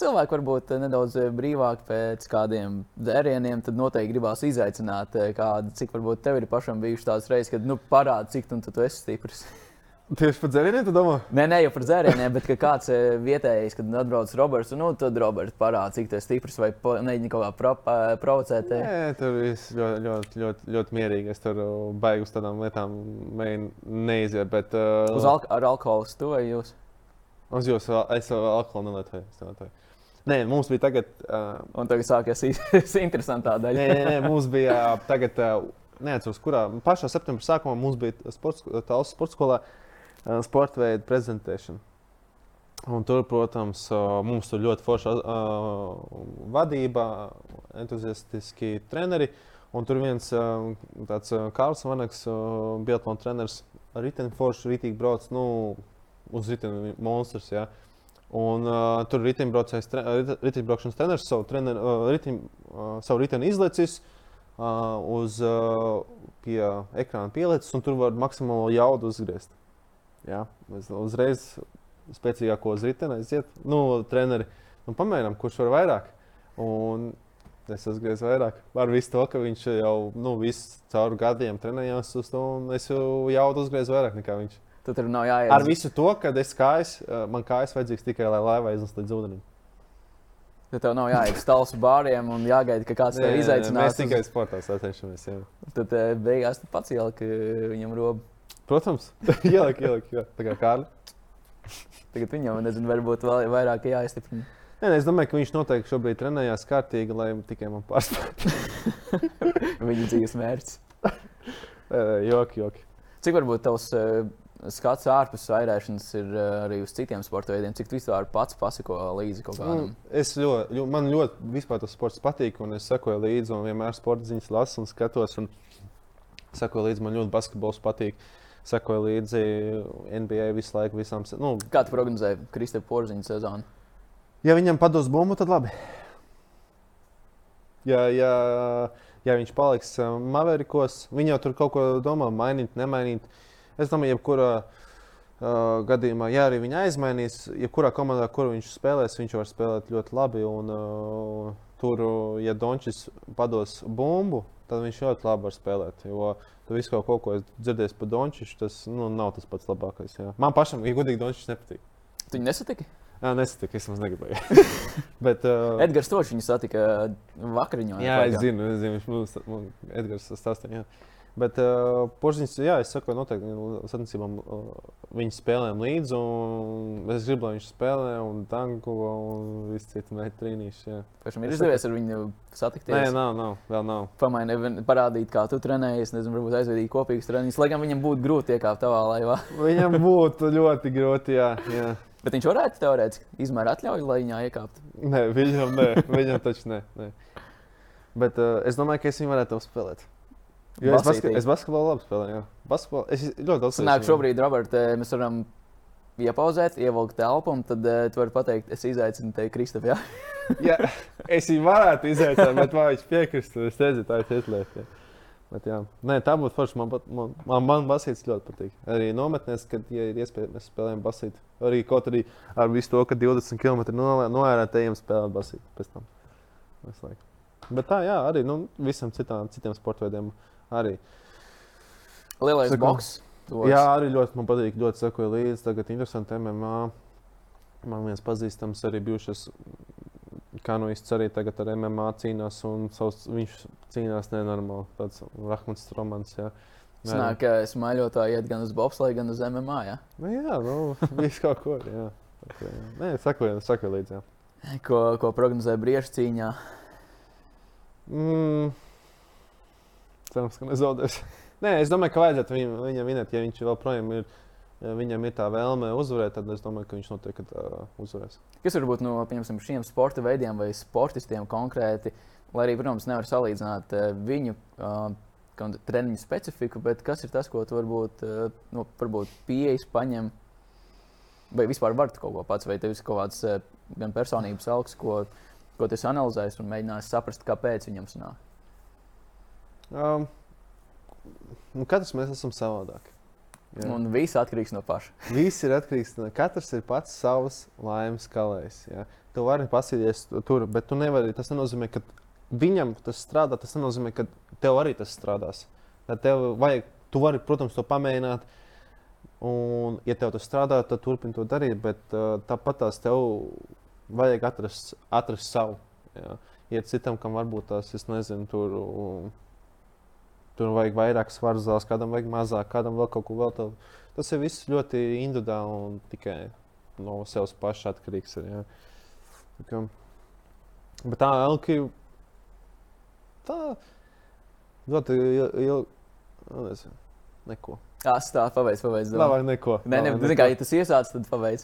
cilvēki varbūt nedaudz brīvāki pēc kādiem dzērieniem, tad noteikti gribās izaicināt kādu, cik varbūt tev ir pašam bijuši tādas reizes, kad nu, parāda, cik tu, tu esi stiprs. Tieši par dzērieniem, tu domā? Nē, ne jau par dzērieniem, bet kāds eh, vietējais, kad atbrauc Roberts, nu, tad Roberts parāda, cik tas stiprs vai mēģina kaut kā pro, provocēt. Nē, tur viss ļoti, ļoti, ļoti, ļoti mierīgi. Es tur baigi uz tādām lietām neiziet. Bet, uh, uz alk ar alkoholu vai jūs? Uz jūs, es alkoholu nelietoju. Nē, mums bija tagad. Uh, Un tagad sākās interesantā daļa. nē, nē, nē, mums bija tagad, uh, neatceros, kurā pašā septembrī sākumā mums bija sports, tāls sports skolā. Uh, sporta veidu prezentēšanu. Un tur, protams, eh, mums ir ļoti forša uh, vadība, entuziastiski treneri. Un tur viens uh, tāds uh, Kārls Vanaks, uh, Biatlona treneris, foršu rītīgi brauc nu, uz riteni monstrs. Ja. Un, uh, tur ir riteņbraukšanas treneris savu, trener, uh, riteņ, uh, savu riteni izlicis uh, uz uh, pie ekrāna pielicis, un tur var maksimālo jaudu uzgriezt. Jā, mēs uzreiz spēcīgāko uz riteni aiziet. Nu, treneri, nu, pamēģinām, kurš var vairāk. Un es uzgriezu vairāk. Ar visu to, ka viņš jau nu, visu caur gadiem trenējās uz to, un es jau jaudu uzgriezu vairāk nekā viņš. Tad tur nav jāiet. Ar visu to, ka es kājas, uh, man kājas vajadzīgs tikai, lai laiva aiznes līdz ūdenim. Tad tev nav jāiet uz tālus bāriem un jāgaida, ka kāds tev izaicinās. Mēs tikai sportā sacenšamies. Tad eh, beigās tu pats ieliki viņam robu. Protams, ielikt, ielikt, jā. tā kā Kārlis. Tagad viņam, nezinu, varbūt vēl vairāk jāizstiprina. Nē, es domāju, ka viņš noteikti šobrīd trenējās kārtīgi, lai tikai man pārspētu. Viņa dzīves mērķis. joki, joki. Cik varbūt tavs eh, skats ārpus vairēšanas ir eh, arī uz citiem sporta veidiem? Cik tu vispār pats pasako līdzi kaut kādam? Nu, es ļoti, man ļoti vispār tas sports patīk, un es sekoju līdzi, un vienmēr sporta ziņas lasu un skatos. Un sekoju līdzi, man ļoti basketbols patīk. Sekoju līdzi NBA visu laiku, visām. Nu, Kā tu prognozēji Kristēna Porziņa sezonu? ja viņam pados bumbu, tad labi. Ja, ja, ja viņš paliks uh, Maverikos, viņi jau tur kaut ko domā, mainīt, nemainīt. Es domāju, jebkurā uh, gadījumā, ja arī viņa aizmainīs, jebkurā komandā, kur viņš spēlēs, viņš var spēlēt ļoti labi. Un, uh, tur, ja Dončis pados bumbu, tad viņš ļoti labi var spēlēt. Jo tu visu kaut ko, ko esi dzirdējis par Dončišu, tas nu, nav tas pats labākais. Jā. Man pašam, ja godīgi, Dončis nepatīk. Tu viņu nesatiki? Jā, nesatika, es maz negribēju. Bet, uh, Edgars Točs viņu satika vakariņā. Jā, es zinu, es zinu viņš mums man Edgars stāstīja. Bet uh, Porziņš, jā, es saku, noteikti sacensībām uh, viņa spēlēm līdzi. Es gribu, lai viņš spēlē un tanko un viss trīnīši. jā. Pašam ir Es izdevies ar viņu satikties. Nē, nav, nav, vēl nav. Pamaini, parādīt, kā tu trenējies, nezinu, varbūt aizvedīt kopīgas treniņus. Lai gan viņam būtu grūti iekāpt tavā laivā. Viņam būtu ļoti grūti, jā. jā. Bet viņš varētu teorētiski izmērt atļauju, lai viņā iekāptu. Nē, viņam, nē, viņam taču nē. nē. Bet uh, es domāju, ka es viņu varētu apspēlēt. Jo es, baska, es basketbolu labi spēlēju. jā. Basketbolu, es ļoti daudz spēlēju. šobrīd, Robert, eh, mēs varam iepauzēt, ievilkt telpu, un tad uh, tu vari pateikt, es izaicinu tevi, Kristofā. Ja, es viņu varētu izaicināt, bet vai viņš piekristu, es nezinu, tā ir jā. Bet, jā. Nē, tā būtu forša. Man, man, man, man basīts ļoti patīk. Arī nometnēs, kad ja ir iespēja, mēs spēlējam basīt. Arī kaut arī ar visu to, ka 20 km noērtējiem spēlēt basīt pēc tam. Bet tā, jā, arī nu, visam citām, citiem sporta veidiem. Arī. Lielais Saku- boks. tos- Jā, arī ļoti man patīk. Ļoti sekoju līdzi. Tagad interesanti MMA. Man viens pazīstams arī bijušas kanoists arī tagad ar MMA cīnās. un Savs, viņš cīnās nenormāli. Tāds Rahmans Romans. Jā. Sanāk, ka smaiļotāji iet gan uz bobsleju, gan uz MMA. Ja? Nu, jā, nu, viss kaut ko. Jā. Kā, jā. Nē, sekoju, sekoju līdzi. Jā. Ko, ko prognozē briežu cīņā. Mm. Cerams, ka nezaudēs. Nē, es domāju, ka vajadzētu viņam, viņam vinēt, ja viņš joprojām ir. Ja viņam ir tā vēlme uzvarēt, tad es domāju, ka viņš noteikti uh, uzvarēs. Kas varbūt no šiem sporta veidiem vai sportistiem konkrēti, lai arī, protams, nevar salīdzināt eh, viņu uh, treniņu specifiku, bet kas ir tas, ko tu varbūt, uh, no, varbūt pieejas paņem, vai vispār var kaut ko pats, vai tev ir kaut kāds uh, gan personības augs, ko, ko tu esi analizējis un mēģinājis saprast, kāpēc viņam sanāk. Um, katrs mēs esam savādāki. Jā. Un viss atkarīgs no paša. Viss ir atkarīgs no katrs ir pats savs laimes kalējs. Jā. Tu vari pasīties tur, bet tu nevari. Tas nenozīmē, ka viņam tas strādā. Tas nenozīmē, ka tev arī tas strādās. Tad tev vajag, tu vari, protams, to pamēģināt. Un, ja tev tas strādā, tad turpini to darīt. Bet tāpat tās tev vajag atrast, atrast savu. Jā. Ja citam, kam varbūt tās, es nezinu, tur. Um, Tur vajag vairāk svaru zāles, kādam vajag mazāk, kādam vēl kaut ko vēl tādu. Tas ir viss ļoti individuāli un tikai no sevis paša atkarīgs. Ir. Tā kā- Bet tā Elke tā ļoti ilgi. Neko. Jā, stāv, paveic, paveic. Labāk neko. Nē, zini, neko. kā ja tas iesācis, tad paveic.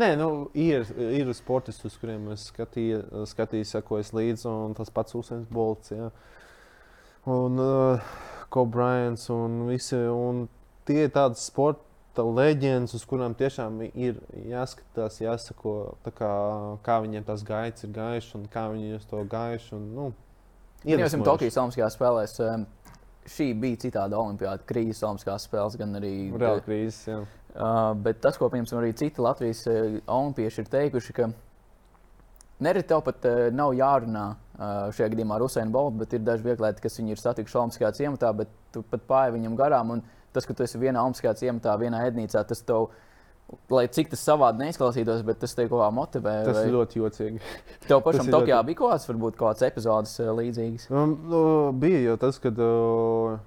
Nē, nu, ir, ir sportisti, uz kuriem es skatīju, skatīju sekoju līdzi, un tas pats Usēns Bolts. Jā. Un uh, Kobrājans un visi. Un tie ir tādi sporta leģendas, uz kurām tiešām ir jāskatās, jāsako, kā, kā viņiem tās gaitas ir gājušas un kā viņi to. Un, nu, esam Tokijas Olimpiskajās spēlēs. Šī bija citāda olimpiāda krīzes Olimpiskās spēles, gan arī reāla krīzes. Jā. Uh, bet tas, ko piemēram arī citi Latvijas uh, olimpieši ir teikuši, ka nereti tev pat uh, nav jārunā uh, šajā gadījumā ar Usainu Boltu, bet ir daži vieglēti, kas viņu ir satikuši Olimpiskajā ciematā, bet tu pat pāri viņam garām. Un tas, ka tu esi vienā Olimpiskajā ciematā, vienā ēdnīcā, tas tev. Lai cik tas savādi neizklausītos, bet tas tev kaut kā motivē. Tas vai... ļoti jocīgi. Tev pašam Tokijā ļoti... bija kaut kāds, varbūt, kaut kāds epizodes līdzīgs. Nu, nu, bija jau tas, kad uh,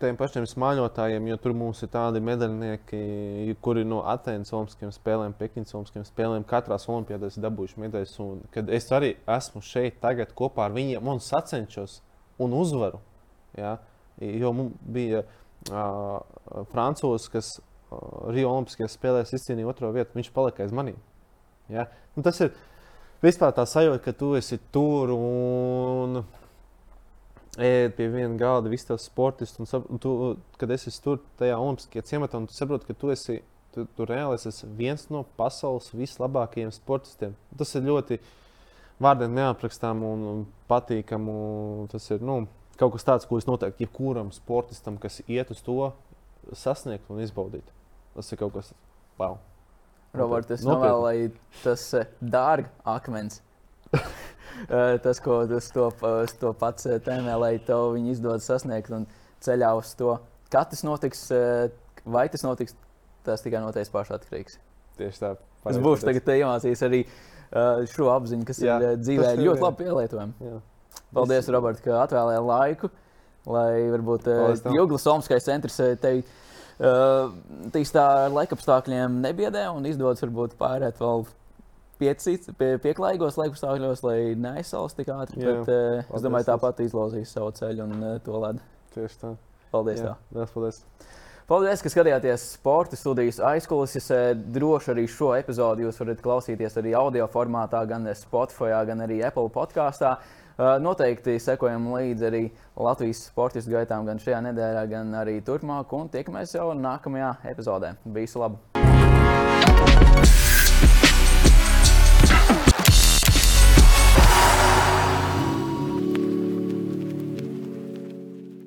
tiem pašiem smāļotājiem, jo tur mums ir tādi medaļnieki, kuri no Atenas Olimpiskajām spēlēm, Pekinas Olimpiskajām spēlēm, katrā olimpiādē ir dabūjuši medaļas. Un, kad es arī esmu šeit tagad kopā ar viņiem un sacenšos un uzvaru. Ja? Jo mums bija uh, Francūzs, kas Rio Olimpiskajās spēlēs izcīnīja otro vietu, viņš palika aiz maniem. Ja? Nu, tas ir vispār tā sajūta, ka tu esi tur un ēd pie viena galda, visi tie sportisti. Un, un tu, kad es esmu tur, tajā Olimpiskajā ciematā, un tu saproti, ka tu esi. Tu, tu reāli esi viens no pasaules vislabākajiem sportistiem. Tas ir ļoti vārdiem neaprakstām un, un patīkam. Un tas ir nu, kaut kas tāds, ko es noteikti jebkuram sportistam, kas iet uz to, sasniegt un izbaudīt. Tas ir kaut kas wow. Roberts, es novēlu, lai tas uh, dārga akmens. uh, tas, ko tas to, to pats uh, tēmē, lai tev viņi izdodas sasniegt un ceļā uz to. Kad tas notiks, uh, vai tas notiks, tas tikai noteikti pašs atkarīgs. Tieši tā. Es būšu tagad iemācījies arī šo apziņu, kas jā, ir dzīvē ir, ļoti jā. labi pielietojama. Paldies, Robert, ka atvēlēji laiku, lai varbūt Juglas Omskais centrs tevi Uh, tā ar laikapstākļiem nebiedē un izdodas varbūt pārēt vēl piecīt, pie, pieklājīgos laikapstākļos, lai neaizsals tik ātri. Jā, bet, uh, es domāju, tāpat izlozīs savu ceļu un uh, to ledu. Tieši tā. Paldies! Jā, tā. paldies. Paldies, ka skatījāties sporta studijas aizkulisēs. Droši arī šo epizodi jūs varat klausīties arī audio formātā, gan Spotify, gan arī Apple podkāstā. Noteikti sekojam līdzi arī Latvijas sportistu gaitām gan šajā nedēļā, gan arī turpmāk. Un tiekamies jau nākamajā epizodē. Visu labu!